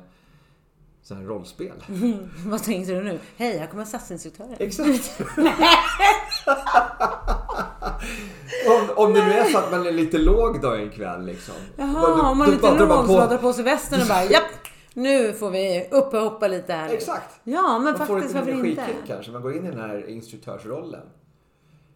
så här rollspel. Mm. [laughs] Vad tänkte du nu? Hej, här kommer satsinstruktören. Exakt. [laughs] [laughs] om, om det nu är så att man är lite låg då en kväll liksom. Jaha, om man är lite låg så drar på sig västen och bara japp. Nu får vi upp och hoppa lite här. Exakt. Ja, men man faktiskt varför inte? Man får lite energikick kanske. Man går in i den här instruktörsrollen.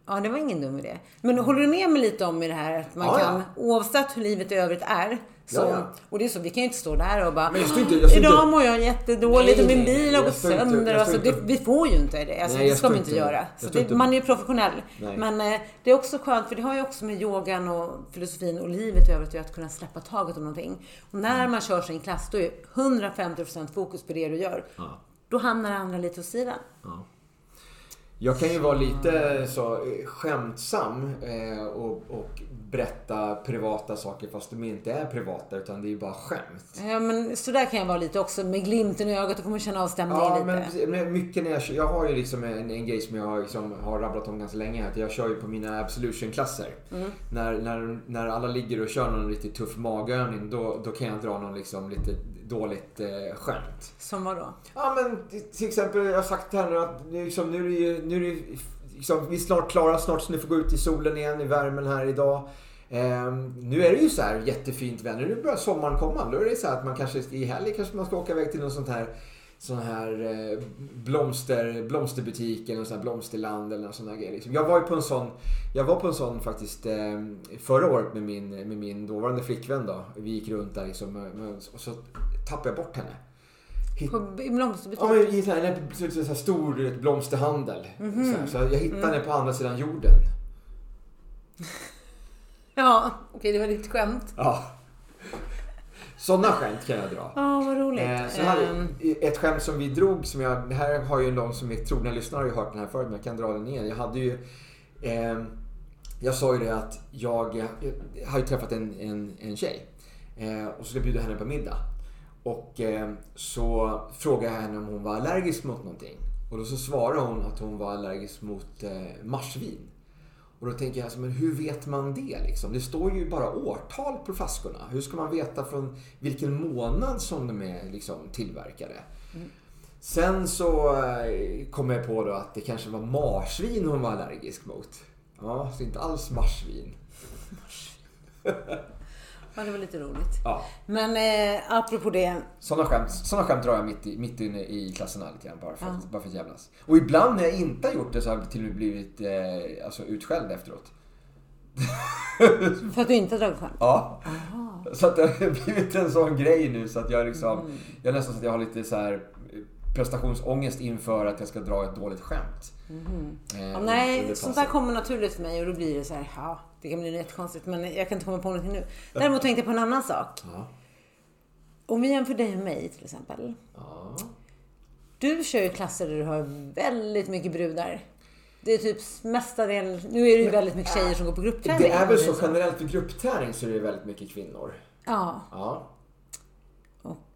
Ja, det var ingen dum idé. Men håller du med mig lite om i det här att man ja, kan, ja. oavsett hur livet i övrigt är, så, ja, och det är så, vi kan ju inte stå där och bara men inte, jag Idag mår jag jättedåligt nej, och min bil har gått sönder. Alltså, det, vi får ju inte det. Alltså, nej, det ska man inte göra. Så det, man är ju professionell. Nej. Men eh, det är också skönt, för det har ju också med yogan och filosofin och livet i övrigt att kunna släppa taget om någonting. Och när mm. man kör sin klass, då är 150% fokus på det du gör. Ja. Då hamnar andra lite åt sidan. Jag kan ju vara lite så eh, skämtsam eh, och, och berätta privata saker fast de inte är privata utan det är ju bara skämt. Ja men sådär kan jag vara lite också med glimten i ögat. Då får man känna av stämningen ja, lite. Men, mycket när jag Jag har ju liksom en, en grej som jag liksom har rabblat om ganska länge. Att jag kör ju på mina absolution-klasser. Mm. När, när, när alla ligger och kör någon riktigt tuff magövning då, då kan jag dra någon liksom lite dåligt eh, skämt. Som vadå? Ja men till exempel, jag har sagt här nu att liksom, nu är det ju, nu är det, liksom, vi är snart klara, snart så ni får gå ut i solen igen, i värmen här idag. Eh, nu är det ju så här jättefint väder, nu börjar sommaren komma. Då är det så att man kanske i helgen kanske man ska åka iväg till något sånt här sån här eh, blomster, blomsterbutik eller sån här blomsterland eller någon sån här grej. Liksom. Jag var ju på en sån, jag var på en sån faktiskt eh, förra året med min, med min dåvarande flickvän då. Vi gick runt där liksom eh, och så tappade jag bort henne. Hit... På blomsterbutik? Ja, i så här, så här stor blomsterhandel. Mm -hmm. så, så, jag hittade mm. henne på andra sidan jorden. [laughs] ja, okej det var ditt skämt. Ja. Sådana skämt kan jag dra. Ja, oh, vad roligt. Eh, så här, um... Ett skämt som vi drog, som jag, det här har ju någon som är trogna lyssnare har ju hört den här förut, men jag kan dra den igen. Jag hade ju... Eh, jag sa ju det att jag, jag har ju träffat en, en, en tjej. Eh, och så skulle jag bjuda henne på middag. Och eh, så frågade jag henne om hon var allergisk mot någonting. Och då så svarade hon att hon var allergisk mot eh, marsvin. Och då tänker jag, alltså, men hur vet man det liksom? Det står ju bara årtal på flaskorna. Hur ska man veta från vilken månad som de är liksom, tillverkade? Mm. Sen så eh, kom jag på då att det kanske var marsvin hon var allergisk mot. Ja, så inte alls marsvin. [laughs] [laughs] Ja, det var lite roligt. Ja. Men eh, apropå det. Sådana skämt, såna skämt drar jag mitt, i, mitt inne i klasserna lite grann bara för, ja. bara för att jävlas. Och ibland när jag inte har gjort det så har jag till och med blivit eh, alltså, utskälld efteråt. för att du inte har dragit skämt? Ja. Aha. Så att det har [laughs] blivit en sån grej nu så att jag liksom, mm. jag är nästan så att jag har lite så här prestationsångest inför att jag ska dra ett dåligt skämt. Mm. Eh, ja, nej, sånt där kommer naturligt för mig och då blir det så här, ja, det kan bli jättekonstigt men jag kan inte komma på någonting nu. Däremot tänkte jag på en annan sak. Ja. Om vi jämför dig och mig till exempel. Ja. Du kör ju klasser där du har väldigt mycket brudar. Det är typ mestadels, nu är det ju väldigt mycket tjejer som går på gruppträning. Det är väl så generellt för gruppträning så är det väldigt mycket kvinnor. Ja. ja.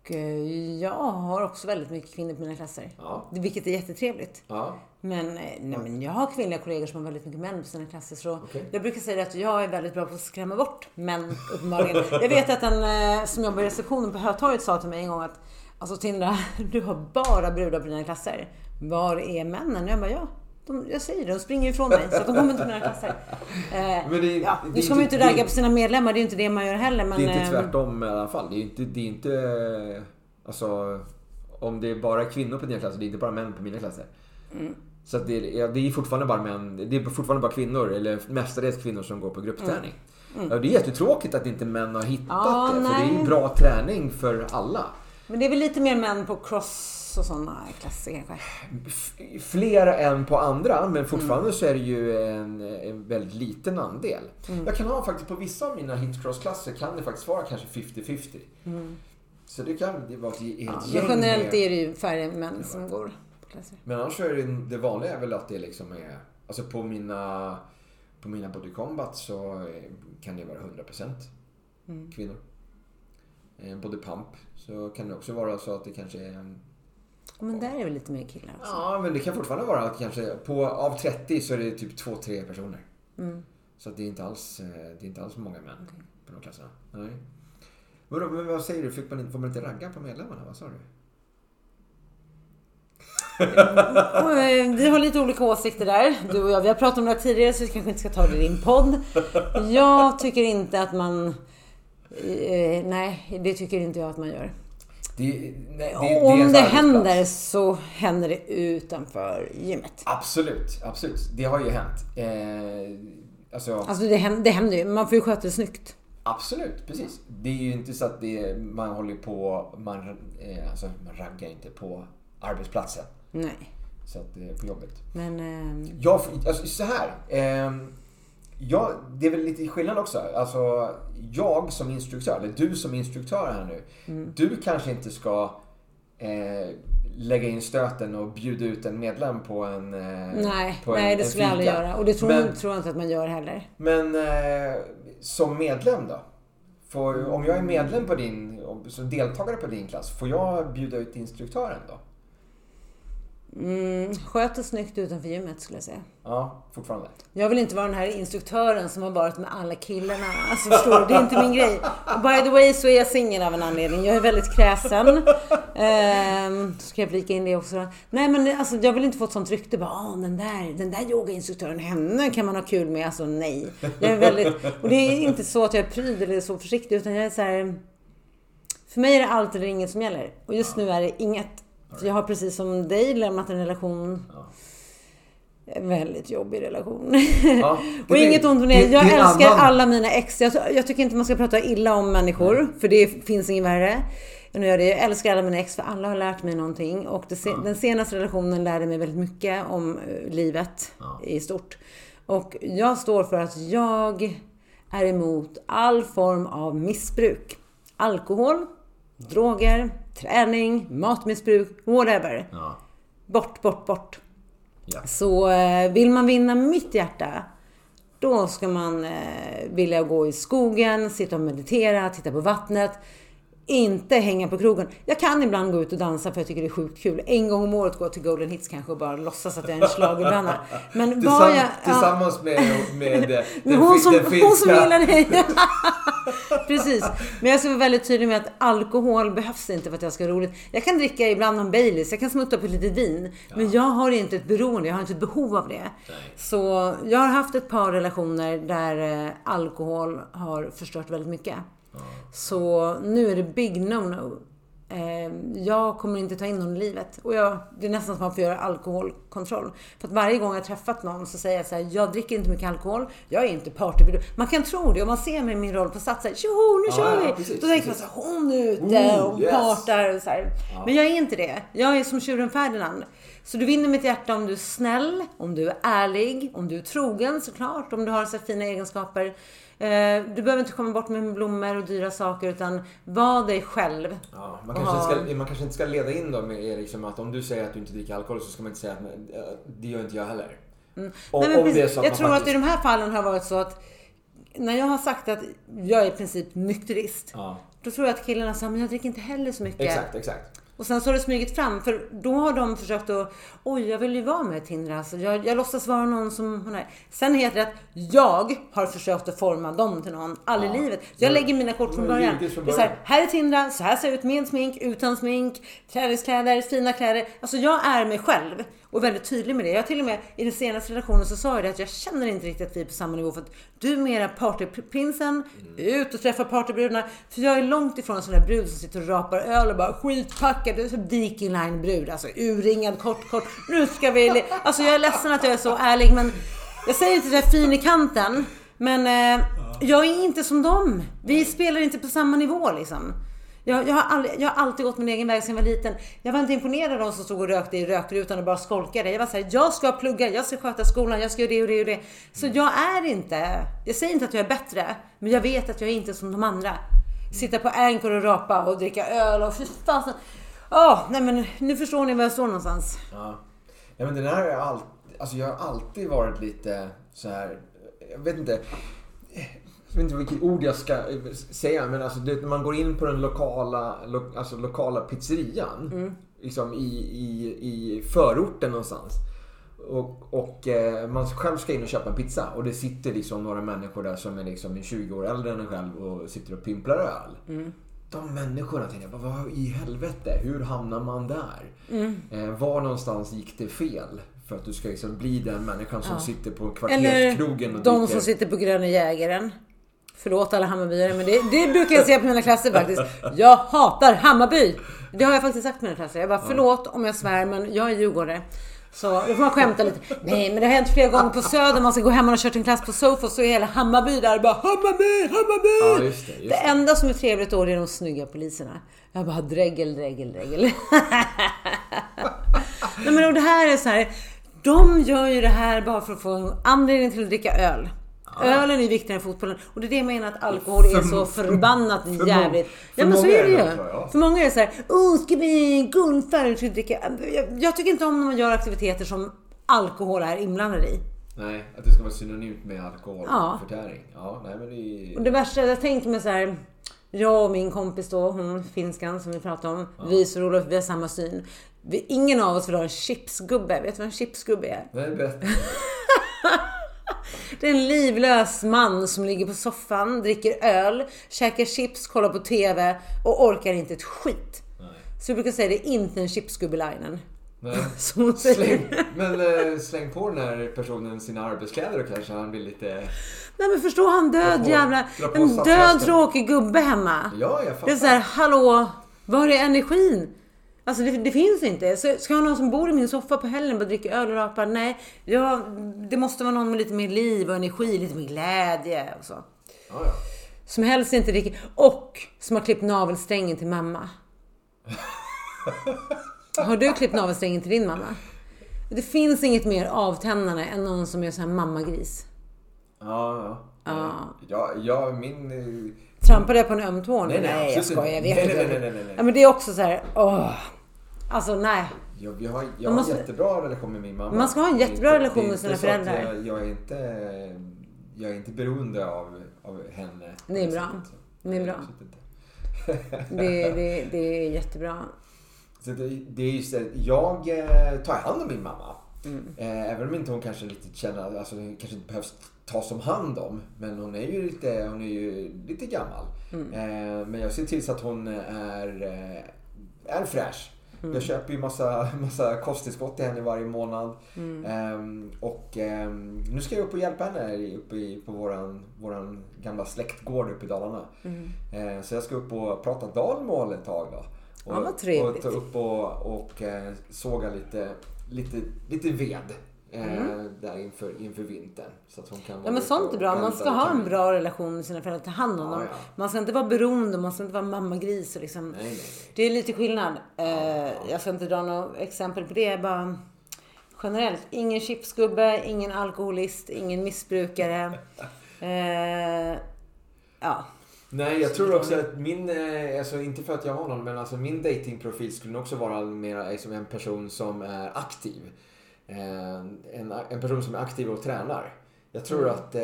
Och eh, jag har också väldigt mycket kvinnor på mina klasser. Ja. Vilket är jättetrevligt. Ja. Men, eh, nej, men jag har kvinnliga kollegor som har väldigt mycket män på sina klasser. Så okay. jag brukar säga att jag är väldigt bra på att skrämma bort män, uppenbarligen. jag vet att en eh, som jobbar i receptionen på Hötorget sa till mig en gång att Alltså Tindra, [laughs] du har bara brudar på dina klasser. Var är männen? Jag bara, ja. De, jag säger det, de springer ifrån mig så de kommer inte på mina klasser. [laughs] Eh, men det, ja, nu ska man ju inte ragga på sina medlemmar, det är inte det man gör heller. Men, det är inte tvärtom i alla fall. Det är inte, det är inte alltså, om det är bara kvinnor på dina klasser, det är inte bara män på mina klasser. Mm. Så det, ja, det är fortfarande bara män, det är fortfarande bara kvinnor, eller mestadels kvinnor som går på gruppträning. Mm. Mm. Ja, det är jättetråkigt att inte män har hittat ja, det, nej. för det är ju bra träning för alla. Men det är väl lite mer män på cross och sådana klasser kanske? Fler än på andra, men fortfarande mm. så är det ju en, en väldigt liten andel. Mm. Jag kan ha faktiskt på vissa av mina hitcross-klasser kan det faktiskt vara kanske 50-50. Mm. Så det kan det vara ett, ja, gäng Generellt med... är det ju färre män ja. som går på klasser. Men annars är det, det vanliga är väl att det liksom är, alltså på mina, på mina body combat så kan det vara 100% mm. kvinnor. Eh, body pump så kan det också vara så att det kanske är men där är väl lite mer killar också? Ja, men det kan fortfarande vara att kanske på, av 30 så är det typ 2-3 personer. Mm. Så det är inte alls, eh, det är inte alls många män okay. på de klasserna. Nej. Men, men vad säger du? Fick man, får man inte ragga på medlemmarna? Vad sa du? Eh, vi har lite olika åsikter där, du och jag. Vi har pratat om det tidigare så vi kanske inte ska ta det i din podd. Jag tycker inte att man... Eh, nej, det tycker inte jag att man gör. Det, nej, det, Om det, händer så händer det utanför gymmet. Absolut, absolut. Det har ju hänt. Eh, alltså, alltså det, händer, det händer ju, man får ju sköta det snyggt. Absolut, precis. Det är ju inte så att det, man håller på, man, eh, alltså, man raggar inte på arbetsplatsen. Nej. Så att det är på jobbet. Men... Eh... Jag, alltså så här. Jag, det är väl lite skillnad också. Alltså, jag som instruktör, eller du som instruktör här nu. Mm. Du kanske inte ska eh, lägga in stöten och bjuda ut en medlem på en eh, Nej, på nej en, det skulle jag aldrig göra. Och det tror, men, tror jag inte att man gör heller. Men eh, som medlem då? Får, om jag är medlem på din, som deltagare på din klass, får jag bjuda ut instruktören då? Mm, sköter snyggt utanför gymmet skulle jag säga. Ja, fortfarande. Jag vill inte vara den här instruktören som har varit med alla killarna. Alltså förstår du? Det är inte min grej. Och by the way så är jag singel av en anledning. Jag är väldigt kräsen. Ehm, ska jag flika in det också? Nej men alltså, jag vill inte få ett sånt rykte. Bara, ah, den där, den där yogainstruktören, henne kan man ha kul med. Alltså nej. Jag är väldigt, och det är inte så att jag är pryd eller så försiktig. Utan jag är så här, För mig är det allt eller inget som gäller. Och just nu är det inget. Så jag har precis som dig lämnat en relation. Ja. En väldigt jobbig relation. Ja, [laughs] och inget ont om det. Jag älskar annan... alla mina ex. Jag, jag, tycker inte man ska prata illa om människor. Nej. För det finns inget värre. att göra det. Jag älskar alla mina ex för alla har lärt mig någonting. Och det, ja. den senaste relationen lärde mig väldigt mycket om eh, livet i stort. Och jag står för att jag är emot all form av missbruk. alkohol, droger, träning, matmissbruk, whatever. Ja. Bort, bort, bort. Ja. Så eh, vill man vinna mitt hjärta, då ska man eh, vilja gå i skogen, sitta och meditera, titta på vattnet. Inte hänga på krogen. Jag kan ibland gå ut och dansa för jag tycker det är sjukt kul. En gång om året gå till Golden Hits kanske och bara låtsas att jag är en schlagerbranna. Men Tillsamm- jag... ja. Tillsammans med, med, Men [laughs] den, hon, som, den hon som finska... gillar dig. [laughs] [laughs] Precis. Men jag ska vara väldigt tydlig med att alkohol behövs inte för att jag ska ha roligt. Jag kan dricka ibland någon Baileys, jag kan smutta på lite vin. Men jag har inte ett beroende, jag har inte ett behov av det. Så jag har haft ett par relationer där eh, alkohol har förstört väldigt mycket. Så nu är det big no-no. Eh, Jag kommer inte ta in någon i livet. Och jag, det är nästan som att man får göra alkoholkontroll. För att varje gång jag träffat någon så säger jag så här, jag dricker inte mycket alkohol, jag är inte partybrud. Man kan tro det om man ser mig i min roll på Sats, tjoho nu Ja, kör ja, vi! precis, Då tänker man så här, hon är ute Ooh, och yes. partar och så här. Men jag är inte det. Jag är som tjuren Ferdinand. Så du vinner mitt hjärta om du är snäll, om du är ärlig, om du är trogen såklart, om du har så fina egenskaper. Eh, Du behöver inte komma bort med blommor och dyra saker utan var dig själv. Ja, man, kanske ha- inte ska, man kanske inte ska leda in dem med liksom att om du säger att du inte dricker alkohol så ska man inte säga att eh, det gör inte jag heller. Om, Mm. Nej, men om precis. att jag tror att faktiskt... i de här fallen har varit så att när jag har sagt att jag är i princip nykterist. Ja, Då tror jag att killarna sa, men jag dricker inte heller så mycket. exakt, exakt. Och sen så har det smugit fram, för då har de försökt att, oj jag vill ju vara med Tindra, alltså, jag, jag låtsas vara någon som hon är. Sen heter det att jag har försökt att forma dem till någon, aldrig i livet. Jag Så- lägger mina kort från början. Det är så här, här är Tindra, så här ser jag ut med smink, utan smink, träningskläder, fina kläder. Alltså jag är mig själv och väldigt tydlig med det. Jag till och med i den senaste relationen så sa jag det att jag känner inte riktigt att vi är på samma nivå för att du är mera partyprinsen, ut och träffa partybrudarna. För jag är långt ifrån en sån där brud som sitter och rapar öl och bara skitpackad. Är som Viking Line brud, alltså urringad, kort, kort. Nu ska vi... Alltså jag är ledsen att jag är så ärlig men jag säger inte att jag är fin i kanten. Men eh, jag är inte som dem. Vi spelar inte på samma nivå liksom. Jag, jag, har aldrig, jag har alltid gått min egen väg sedan jag var liten. Jag var inte imponerad av de som stod och rökte i rökrutan och bara skolkade. Jag var såhär, jag ska plugga, jag ska sköta skolan, jag ska göra det och det och det. Så jag är inte, jag säger inte att jag är bättre, men jag vet att jag är inte som de andra. Sitta på Anchor och rapa och dricka öl och fy fasen. Åh, nej men nu förstår ni var jag står någonstans. Ja. ja men den här har all, alltså jag har alltid varit lite så här. Jag vet inte. Jag vet inte vilket ord jag ska säga men alltså det, när man går in på den lokala, lo, alltså lokala pizzerian. Liksom i, i, i förorten någonstans. Och, och eh, man själv ska in och köpa en pizza och det sitter liksom några människor där som är liksom 20 år äldre än en själv och sitter och pimplar öl. De människorna tänkte jag, vad i helvete, hur hamnar man där? Eh, var någonstans gick det fel? För att du ska liksom bli den människan som sitter på Eller kvarterskrogen och de dricker. som sitter på Gröna Jägaren. Förlåt alla Hammarbyare, men det, det brukar jag säga på mina klasser faktiskt. Jag hatar Hammarby! Det har jag faktiskt sagt på mina klasser. Jag bara, förlåt om jag svär, men jag är djurgårdare. Så då får man skämta lite. Nej, men det har hänt flera gånger på Söder. Man ska gå hem och ha kört en klass på Sofo så är hela Hammarby där och bara Hammarby, Hammarby! Ja, just det, just det det. enda som är trevligt då det är de snygga poliserna. Jag bara, dregel, dregel, dregel. [laughs] Nej men och det här är så här. De gör ju det här bara för att få en anledning till att dricka öl. Ölen är viktigare än fotbollen. Och det är det jag menar att alkohol är så för- förbannat för jävligt. Ja men så är det ju. ja. För många är det så här, oh ska vi guldfärg ska vi dricka. Jag, jag tycker inte om när man gör aktiviteter som alkohol är inblandad i. Nej, att det ska vara synonymt med Ja. alkoholförtäring. Ja. nej men det. Och det värsta, jag tänker mig så här. Jag och min kompis då, hon finskan som vi pratade om. Vi är så roliga, vi har samma syn. Vi, ingen av oss vill ha en chipsgubbe. Vet du vad en chipsgubbe är? Nej, berätta. [laughs] Det är en livlös man som ligger på soffan, dricker öl, käkar chips, kollar på TV och orkar inte ett skit. Nej. Så jag brukar säga det är inte en chipsgubbe-linen. [laughs] Som hon säger. Släng, men eh, släng på den här personen sina arbetskläder och kanske han blir lite... Nej men förstå han död på- jävla... En död tråkig gubbe hemma. Ja, jag Det är fattar. så här, hallå, var är energin? Alltså det, det finns inte. Så ska jag ha någon som bor i min soffa på helgen och dricker öl och rapar? Nej, ja, det måste vara någon med lite mer liv och energi, lite mer glädje och så. Ja, ja. Som helst inte dricker. Och som har klippt navelsträngen till mamma. [laughs] Har du klippt navelsträngen till din mamma? Det finns inget mer avtändande än någon som är så här mammagris. Ja, ja. Ja, ja min... Trampade jag på en öm tå nu? Nej, nej, nej jag skojar. Jag vet Nej, nej, nej, nej, nej. Ja, men det är också så här, åh. Alltså nej. Jag, jag har, jag har måste- en jättebra relation med min mamma. Man ska ha en jättebra inte- relation med sina föräldrar. Jag, jag, är inte, jag är inte beroende av, av henne. Det är bra. Det är bra. [laughs] Det, det, det är jättebra. Så det, det är just det, jag eh, tar hand om min mamma. Mm. Eh, även om inte hon kanske riktigt känner, alltså kanske inte behövs tas om hand om. Men hon är ju lite, hon är ju lite gammal. Mm. Eh, men jag ser till så att hon är, eh, är fräsch. Mm. Jag köper ju massa, [laughs] massa kosttillskott till henne varje månad. Mm. Ehm, och ehm, nu ska jag upp och hjälpa henne uppe i, på våran, våran gamla släktgård uppe i Dalarna. Mm. Eh, så jag ska upp och prata dalmål ett tag då. Och, Ja, vad trevligt. Och ta upp och, och eh, såga lite, lite, lite ved. Eh, Där inför, inför vintern. Så att hon kan Mm. Ja men sånt är bra. Man ska ha en bra relation med sina föräldrar. Ta hand om Ja, dem. ja. Man ska inte vara beroende. Man ska inte vara mammagris och liksom. Nej, nej, nej. Det är lite skillnad. Eh, jag ska inte dra några exempel på det. Bara generellt. Ingen chipsgubbe, ingen alkoholist, ingen missbrukare. [laughs] Eh, ja. Nej, jag tror också att min, eh, alltså inte för att jag har någon, men alltså min datingprofil skulle också vara mer som en person som är aktiv. Eh, En, en person som är aktiv och tränar. Jag tror att eh,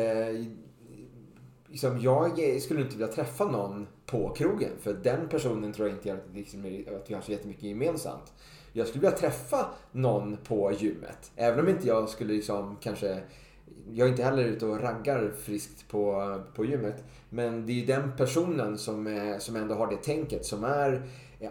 liksom, jag skulle inte vilja träffa någon på krogen. För den personen tror jag inte jag, liksom, att vi har så jättemycket gemensamt. Jag skulle vilja träffa någon på gymmet. Även om inte jag skulle liksom kanske jag är inte heller ute och raggar friskt på, på gymmet. Men det är ju den personen som, som ändå har det tänket. Som är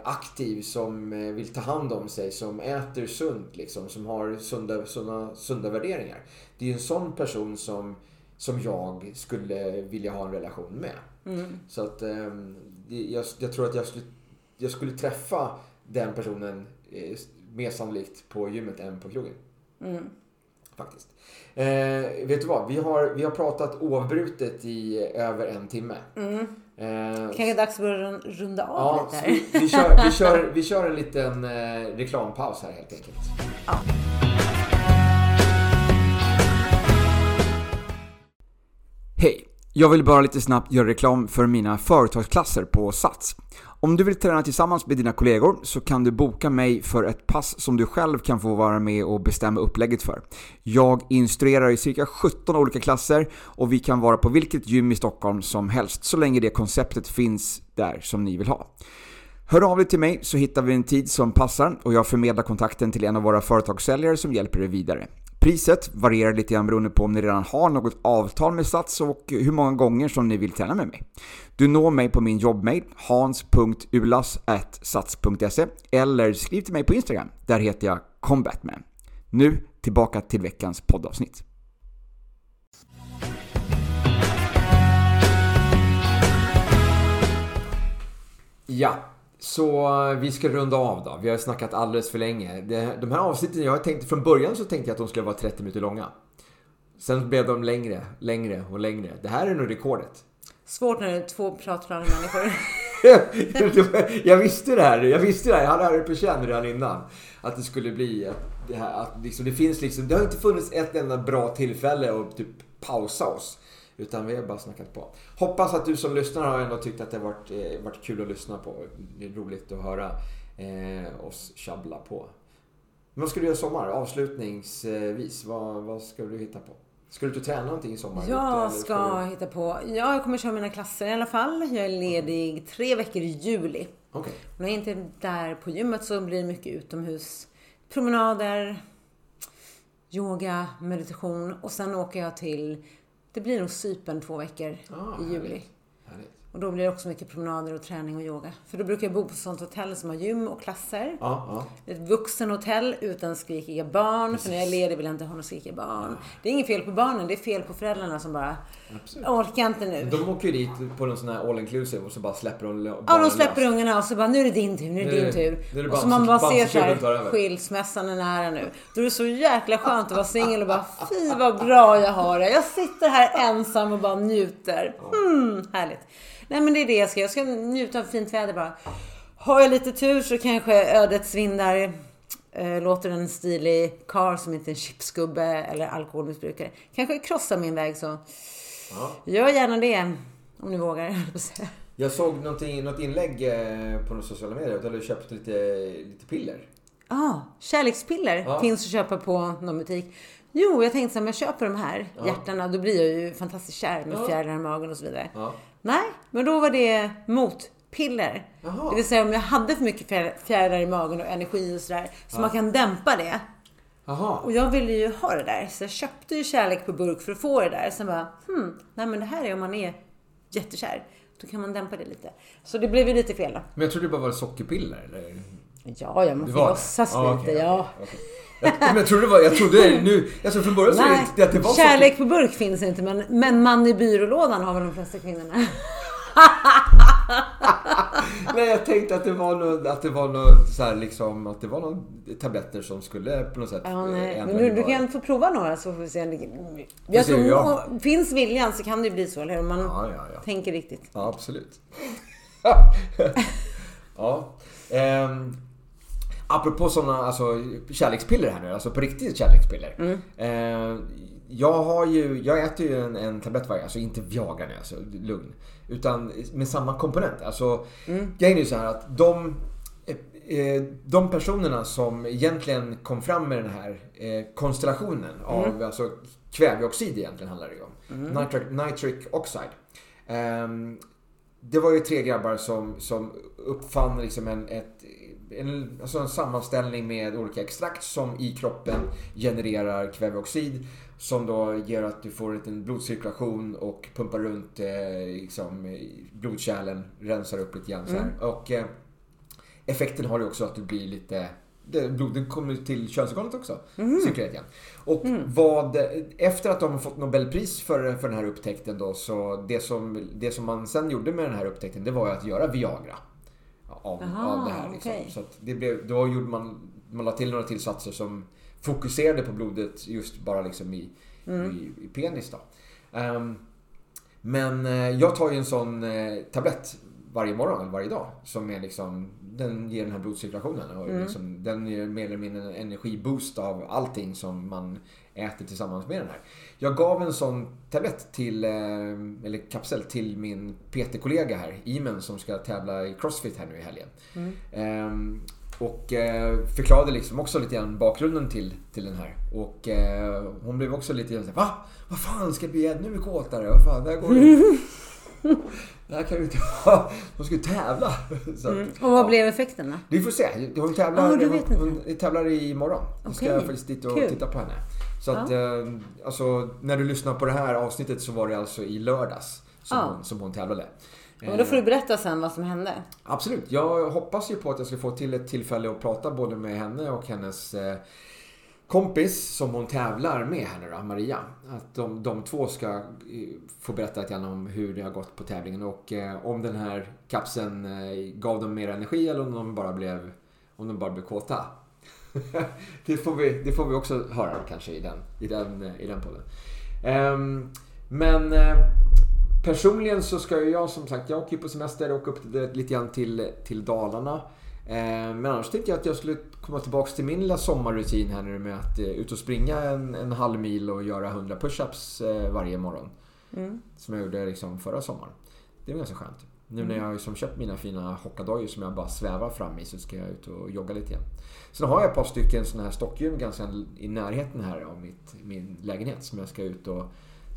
aktiv, som eh, vill ta hand om sig, som äter sunt. Liksom, som har sunda, sunda, sunda värderingar. Det är ju en sån person som, som jag skulle vilja ha en relation med. Mm. Så att ehm, jag, jag tror att jag skulle, jag skulle träffa den personen eh, mer sannolikt på gymmet än på krogen. Mm. Faktiskt. Eh, vet du vad? Vi har, vi har pratat oavbrutet i över en timme. Mm. Eh, Kanske dags att börja run- runda av ja, lite här. vi, vi, kör, vi, kör, vi kör en liten eh, reklampaus här helt enkelt. Hej! Jag vill bara lite snabbt göra reklam för mina företagsklasser på Sats. Om du vill träna tillsammans med dina kollegor så kan du boka mig för ett pass som du själv kan få vara med och bestämma upplägget för. Jag instruerar i cirka 17 olika klasser och vi kan vara på vilket gym i Stockholm som helst så länge det konceptet finns där som ni vill ha. Hör av dig till mig så hittar vi en tid som passar och jag förmedlar kontakten till en av våra företagssäljare som hjälper dig vidare. Priset varierar lite grann beroende på om ni redan har något avtal med Sats och hur många gånger som ni vill träna med mig. Du når mig på min jobbmail hans.ulas.sats.se eller skriv till mig på Instagram. Där heter jag combatman. Nu tillbaka till veckans poddavsnitt. Ja, så vi ska runda av då. Vi har snackat alldeles för länge. De här avsnitten, jag tänkte från början så tänkte jag att de skulle vara 30 minuter långa. Sen blev de längre, längre och längre. Det här är nog rekordet. Svårt när det är två pratglada människor. [laughs] jag visste det här. Jag visste det här. Jag hade det här på känn redan innan. Att det skulle bli att det här. Att liksom, det finns liksom. Det har inte funnits ett enda bra tillfälle att typ pausa oss. Utan vi har bara snackat på. Hoppas att du som lyssnar har ändå tyckt att det har varit, eh, varit kul att lyssna på. Det är roligt att höra eh, oss tjabbla på. Men vad ska du göra i sommar? Avslutningsvis. Vad, vad ska du hitta på? Ska du och träna någonting i sommar? Jag ska du- hitta på. Ja, jag kommer köra mina klasser i alla fall. Jag är ledig tre veckor i juli. Okej. När jag inte är där på gymmet så blir det mycket utomhus. Promenader, yoga, meditation och sen åker jag till, det blir nog Cypern två veckor Ah, i juli. härligt. Och då blir det också mycket promenader och träning och yoga. För då brukar jag bo på sånt hotell som har gym och klasser. Ja, ja. Ett vuxenhotell utan skrikiga barn. För när jag är ledig vill jag inte ha några skrikiga barn. Det är inget fel på barnen, det är fel på föräldrarna som bara Absolut. "Jag orkar inte nu. De åker ju dit på någon sån här all inclusive och så bara släpper de Ja, barnen de släpper lös. ungarna och så bara, nu är det din tur, nu är det Nu din tur. nu det och så man bara ser så här, skilsmässan är nära nu. Då är det så jäkla skönt att vara singel och bara, fy vad bra jag har det. Jag sitter här ensam och bara njuter. Hmm, härligt. Nej men det är det jag ska, jag ska njuta av fint väder bara. Har jag lite tur så kanske ödets vindar eh, låter en stilig karl som inte är en chipsgubbe eller alkoholmissbrukare kanske krossa min väg så ja. gör gärna det. Om ni vågar, [laughs] Jag såg något inlägg eh, på sociala medier där du köpt lite, lite piller. Ja, ah, kärlekspiller ja. finns att köpa på någon butik. Jo, jag tänkte så om jag köper de här ja. hjärtarna, då blir jag ju fantastiskt kär med ja. fjärilar i magen och så vidare. Ja. Nej, men då var det motpiller. Det vill säga om jag hade för mycket fjärilar i magen och energi och sådär, så ja. man kan dämpa det. Aha. Och jag ville ju ha det där, så jag köpte ju kärlek på burk för att få det där. Sen bara, hmm, nej men det här är om man är jättekär. Då kan man dämpa det lite. Så det blev ju lite fel då. Men jag trodde det bara var sockerpiller eller? Ja, ja man får låtsas lite, okay, ja. Okay. Jag, men jag trodde det var, jag trodde nu, alltså från början så Nej, det, att det var Kärlek på burk finns inte, men, men man i byrålådan har väl de flesta kvinnorna. [laughs] Nej, jag tänkte att det var något, att det var något så här liksom, att det var några tabletter som skulle på något sätt ja, nej. Men du, du kan få prova några så får vi se. Jag tror, jag. finns viljan så kan det bli så, eller hur? Man ja, ja, ja. tänker riktigt. Ja, absolut. [laughs] ja. Um, apropå sådana alltså, kärlekspiller här nu, alltså på riktigt kärlekspiller. Mm. Uh, jag har ju, jag äter ju en, en tablett varje alltså inte Viagra nu, alltså lugn. Utan med samma komponent. Alltså, mm. Grejen är ju så här att de, eh, de personerna som egentligen kom fram med den här eh, konstellationen av mm. alltså, kväveoxid egentligen handlar det ju om. Mm. Nitric, nitric oxide. Um, det var ju tre grabbar som, som uppfann liksom en, ett, en, alltså en sammanställning med olika extrakt som i kroppen genererar kväveoxid. Som då gör att du får en liten blodcirkulation och pumpar runt eh, liksom, blodkärlen, rensar upp lite grann. Mm. Och eh, effekten har ju också att du blir lite blodet kommer till könsorganet också. Mm. Igen. Och mm. vad, efter att de har fått Nobelpris för, för den här upptäckten då, så det som, det som man sen gjorde med den här upptäckten, det var att göra Viagra. Av, Aha, av det här liksom. okay. Så det blev, då gjorde man, man la till några tillsatser som fokuserade på blodet just bara liksom i, mm. i, i, penis. Um, men eh, jag tar ju en sån eh, tablett varje morgon eller varje dag. Som är liksom, den ger den här blodcirkulationen. Och mm. liksom, den ger mer eller mindre en energiboost av allting som man äter tillsammans med den här. Jag gav en sån tablett till, eh, eller kapsel till min PT-kollega här, Imen, som ska tävla i Crossfit här nu i helgen. Mm. Um, och eh, förklarade liksom också lite grann bakgrunden till, till den här. Och eh, hon blev också lite grann såhär, va? Vad fan ska jag bli ännu kåtare? Vad fan, det här går ju... [laughs] det här kan ju inte vara... De ska ju tävla. Så, mm. Och vad blev effekten då? Vi får se. Hon tävlar, oh, hon, hon, tävlar imorgon. Jag ska okay. faktiskt dit och Kul. titta på henne. Så att, ja. eh, alltså, när du lyssnar på det här avsnittet så var det alltså i lördags som, ja. hon, som hon tävlade. Men då får du berätta sen vad som hände. Absolut. Jag hoppas ju på att jag ska få till ett tillfälle att prata både med henne och hennes eh, kompis som hon tävlar med här då, Maria. Att de, de två ska eh, få berätta lite grann om hur det har gått på tävlingen och eh, om den här kapseln gav dem mer energi eller om de bara blev, om de bara blev kåta. [laughs] det, får vi, det får vi också höra kanske i den, i den, i den podden. Um, men Personligen så ska ju jag som sagt, jag åker på semester och upp lite grann till, till Dalarna. Eh, men annars tänkte jag att jag skulle komma tillbaka till min lilla sommarrutin här nu med att eh, ut och springa en, en halv mil och göra 100 pushups eh, varje morgon. Mm. Som jag gjorde liksom förra sommaren. Det var ganska skönt. Nu när mm. jag liksom köpt mina fina hockadojor som jag bara svävar fram i så ska jag ut och jogga lite igen. Sen har jag ett par stycken sådana här stockgym ganska i närheten här av mitt, min lägenhet som jag ska ut och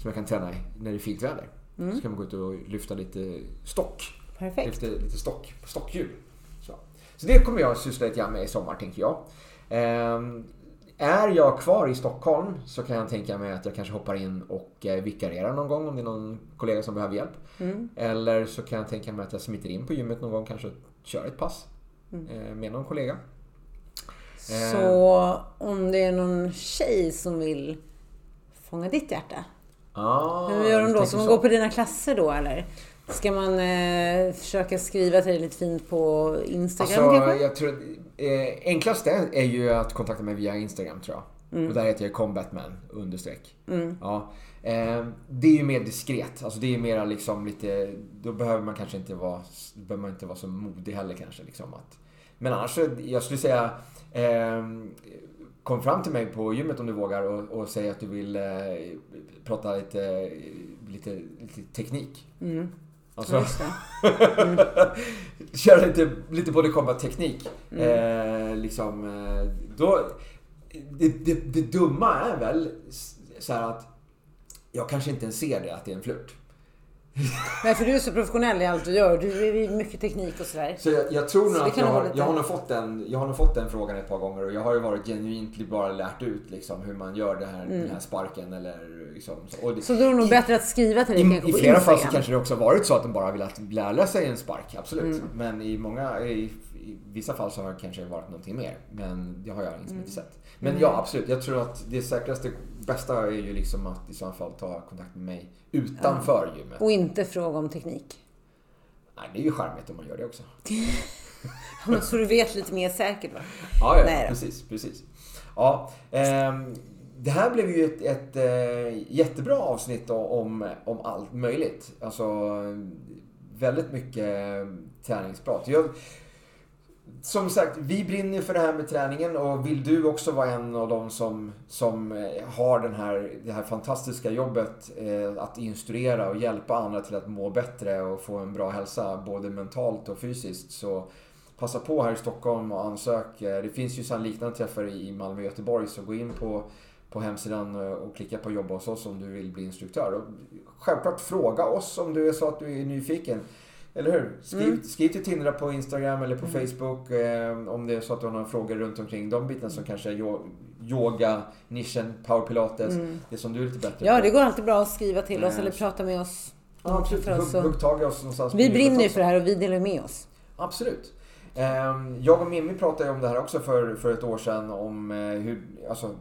som jag kan träna i när det är fint väder. Mm. Så kan man gå ut och lyfta lite stock. Perfekt. Lyfta lite stock, stockhjul. Så. så det kommer jag syssla lite grann med i sommar tänker jag. Um, är jag kvar i Stockholm så kan jag tänka mig att jag kanske hoppar in och eh, vikarierar någon gång om det är någon kollega som behöver hjälp. Mm. Eller så kan jag tänka mig att jag smiter in på gymmet någon gång, kanske kör ett pass mm. Eh, med någon kollega. Så om det är någon tjej som vill fånga ditt hjärta Ah, Hur gör de då? Ska man gå på dina klasser då eller? Ska man eh, försöka skriva till dig lite fint på Instagram alltså, kanske? Jag tror, eh, enklast är, är ju att kontakta mig via Instagram tror jag. Mm. Och där heter jag combatman understreck. Mm. Ja. Eh, det är ju mer diskret. Alltså det är mer liksom lite, då behöver man kanske inte vara, behöver man inte vara så modig heller kanske. Liksom, att, Men annars, jag skulle säga eh, Kom fram till mig på gymmet om du vågar och, och säg att du vill eh, prata lite, lite, lite teknik. Mm. Alltså, mm. [laughs] köra lite, lite body combat teknik. Mm. Eh, liksom, eh, då, det, det, det, dumma är väl så att jag kanske inte ens ser det, att det är en flört. [laughs] Nej, för du är så professionell i allt du gör. Du är mycket teknik och sådär. Så jag, jag tror nog att jag har, jag, har nog fått den, jag har nog fått den frågan ett par gånger och jag har ju varit genuint bara lärt ut liksom, hur man gör det här, mm. den här sparken eller liksom. Så, det, så då är det nog i, bättre att skriva till dig I, i flera fall så kanske det också varit så att de bara velat lära sig en spark, absolut. Mm. Men i många, i, i, vissa fall så har det kanske varit någonting mer. Men det har jag liksom mm. inte sett. Men mm. ja, absolut. Jag tror att det säkraste, bästa är ju liksom att i så fall ta kontakt med mig utanför ja. gymmet. Och inte fråga om teknik. Nej, det är ju charmigt om man gör det också. [laughs] ja, så du vet lite mer säkert va? Ja, ja Nej, precis, precis. Ja, eh, det här blev ju ett, ett äh, jättebra avsnitt om, om allt möjligt. Alltså väldigt mycket träningsprat. Jag, som sagt, vi brinner för det här med träningen och vill du också vara en av dem som, som eh, har den här, det här fantastiska jobbet eh, att instruera och hjälpa andra till att må bättre och få en bra hälsa både mentalt och fysiskt så passa på här i Stockholm och ansök. Eh, det finns ju sedan liknande träffar i Malmö och Göteborg så gå in på, på hemsidan och klicka på jobba hos oss om du vill bli instruktör. Och självklart fråga oss om du är så att du är nyfiken. Eller hur? Skriv, mm. skriv till Tindra på Instagram eller på mm. Facebook eh, om det är så att du har några frågor runt omkring de bitarna som kanske är yoga, nischen, power pilates. Mm. Det som du är lite bättre Ja, på. det går alltid bra att skriva till oss eller prata med oss. Ja, absolut. Hugg, hugg tag i oss någonstans. Vi brinner ju för det här och vi delar med oss. Absolut. Ehm, jag och Mimmi pratade om det här också för, för ett år sedan om eh, hur, alltså,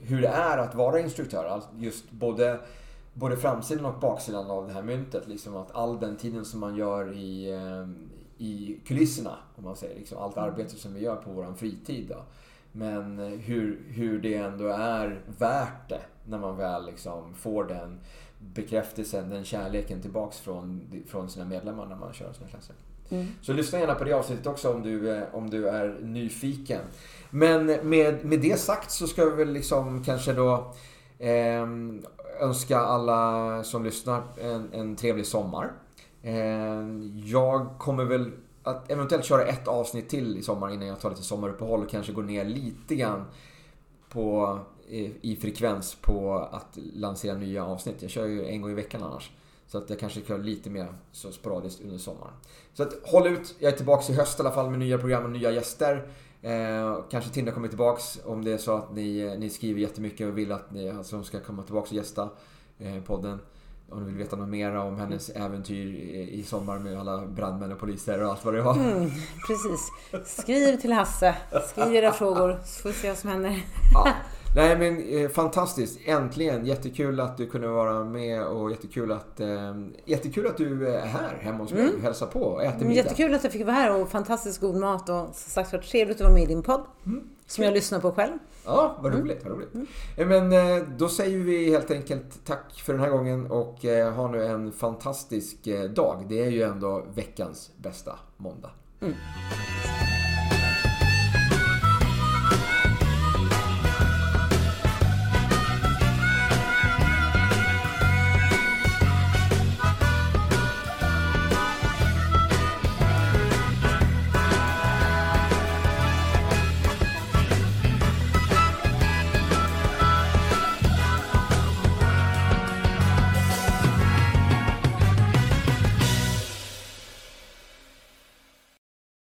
hur det är att vara instruktör. Just både både framsidan och baksidan av det här myntet. Liksom att all den tiden som man gör i, eh, i kulisserna, om man säger, liksom allt arbete som vi gör på vår fritid. Då. Men eh, hur, hur det ändå är värt det när man väl liksom får den bekräftelsen, den kärleken tillbaks från, från sina medlemmar när man kör sina klasser. Mm. Så lyssna gärna på det avsnittet också om du, eh, om du är nyfiken. Men med, med det sagt så ska vi väl liksom kanske då eh, önska alla som lyssnar en, en trevlig sommar. Eh, jag kommer väl att eventuellt köra ett avsnitt till i sommar innan jag tar lite sommaruppehåll och kanske går ner lite grann på, i frekvens på att lansera nya avsnitt. Jag kör ju en gång i veckan annars. Så att jag kanske kör lite mer så sporadiskt under sommaren. Så att håll ut. Jag är tillbaka i höst i alla fall med nya program och nya gäster. Eh, kanske Tinda kommer tillbaks om det är så att ni, ni skriver jättemycket och vill att ni, alltså, ska komma tillbaks och gästa eh, podden. Om ni vill veta något mer om hennes äventyr i, i sommar med alla brandmän och poliser och allt vad det var. Mm, precis. Skriv till Hasse. Skriv era frågor så får vi se vad som händer. Ja. [laughs] Nej men eh, fantastiskt. Äntligen. Jättekul att du kunde vara med och jättekul att, eh, jättekul att du är här hemma hos mig mm. och hälsar på och äter middag. Jättekul att jag fick vara här och fantastiskt god mat och som sagt var trevligt att vara med i din podd. Mm. Som jag lyssnar på själv. Ja, vad mm. roligt. Vad roligt. Mm. Eh, men eh, då säger vi helt enkelt tack för den här gången och eh, ha nu en fantastisk dag. Det är ju ändå veckans bästa måndag. Mm.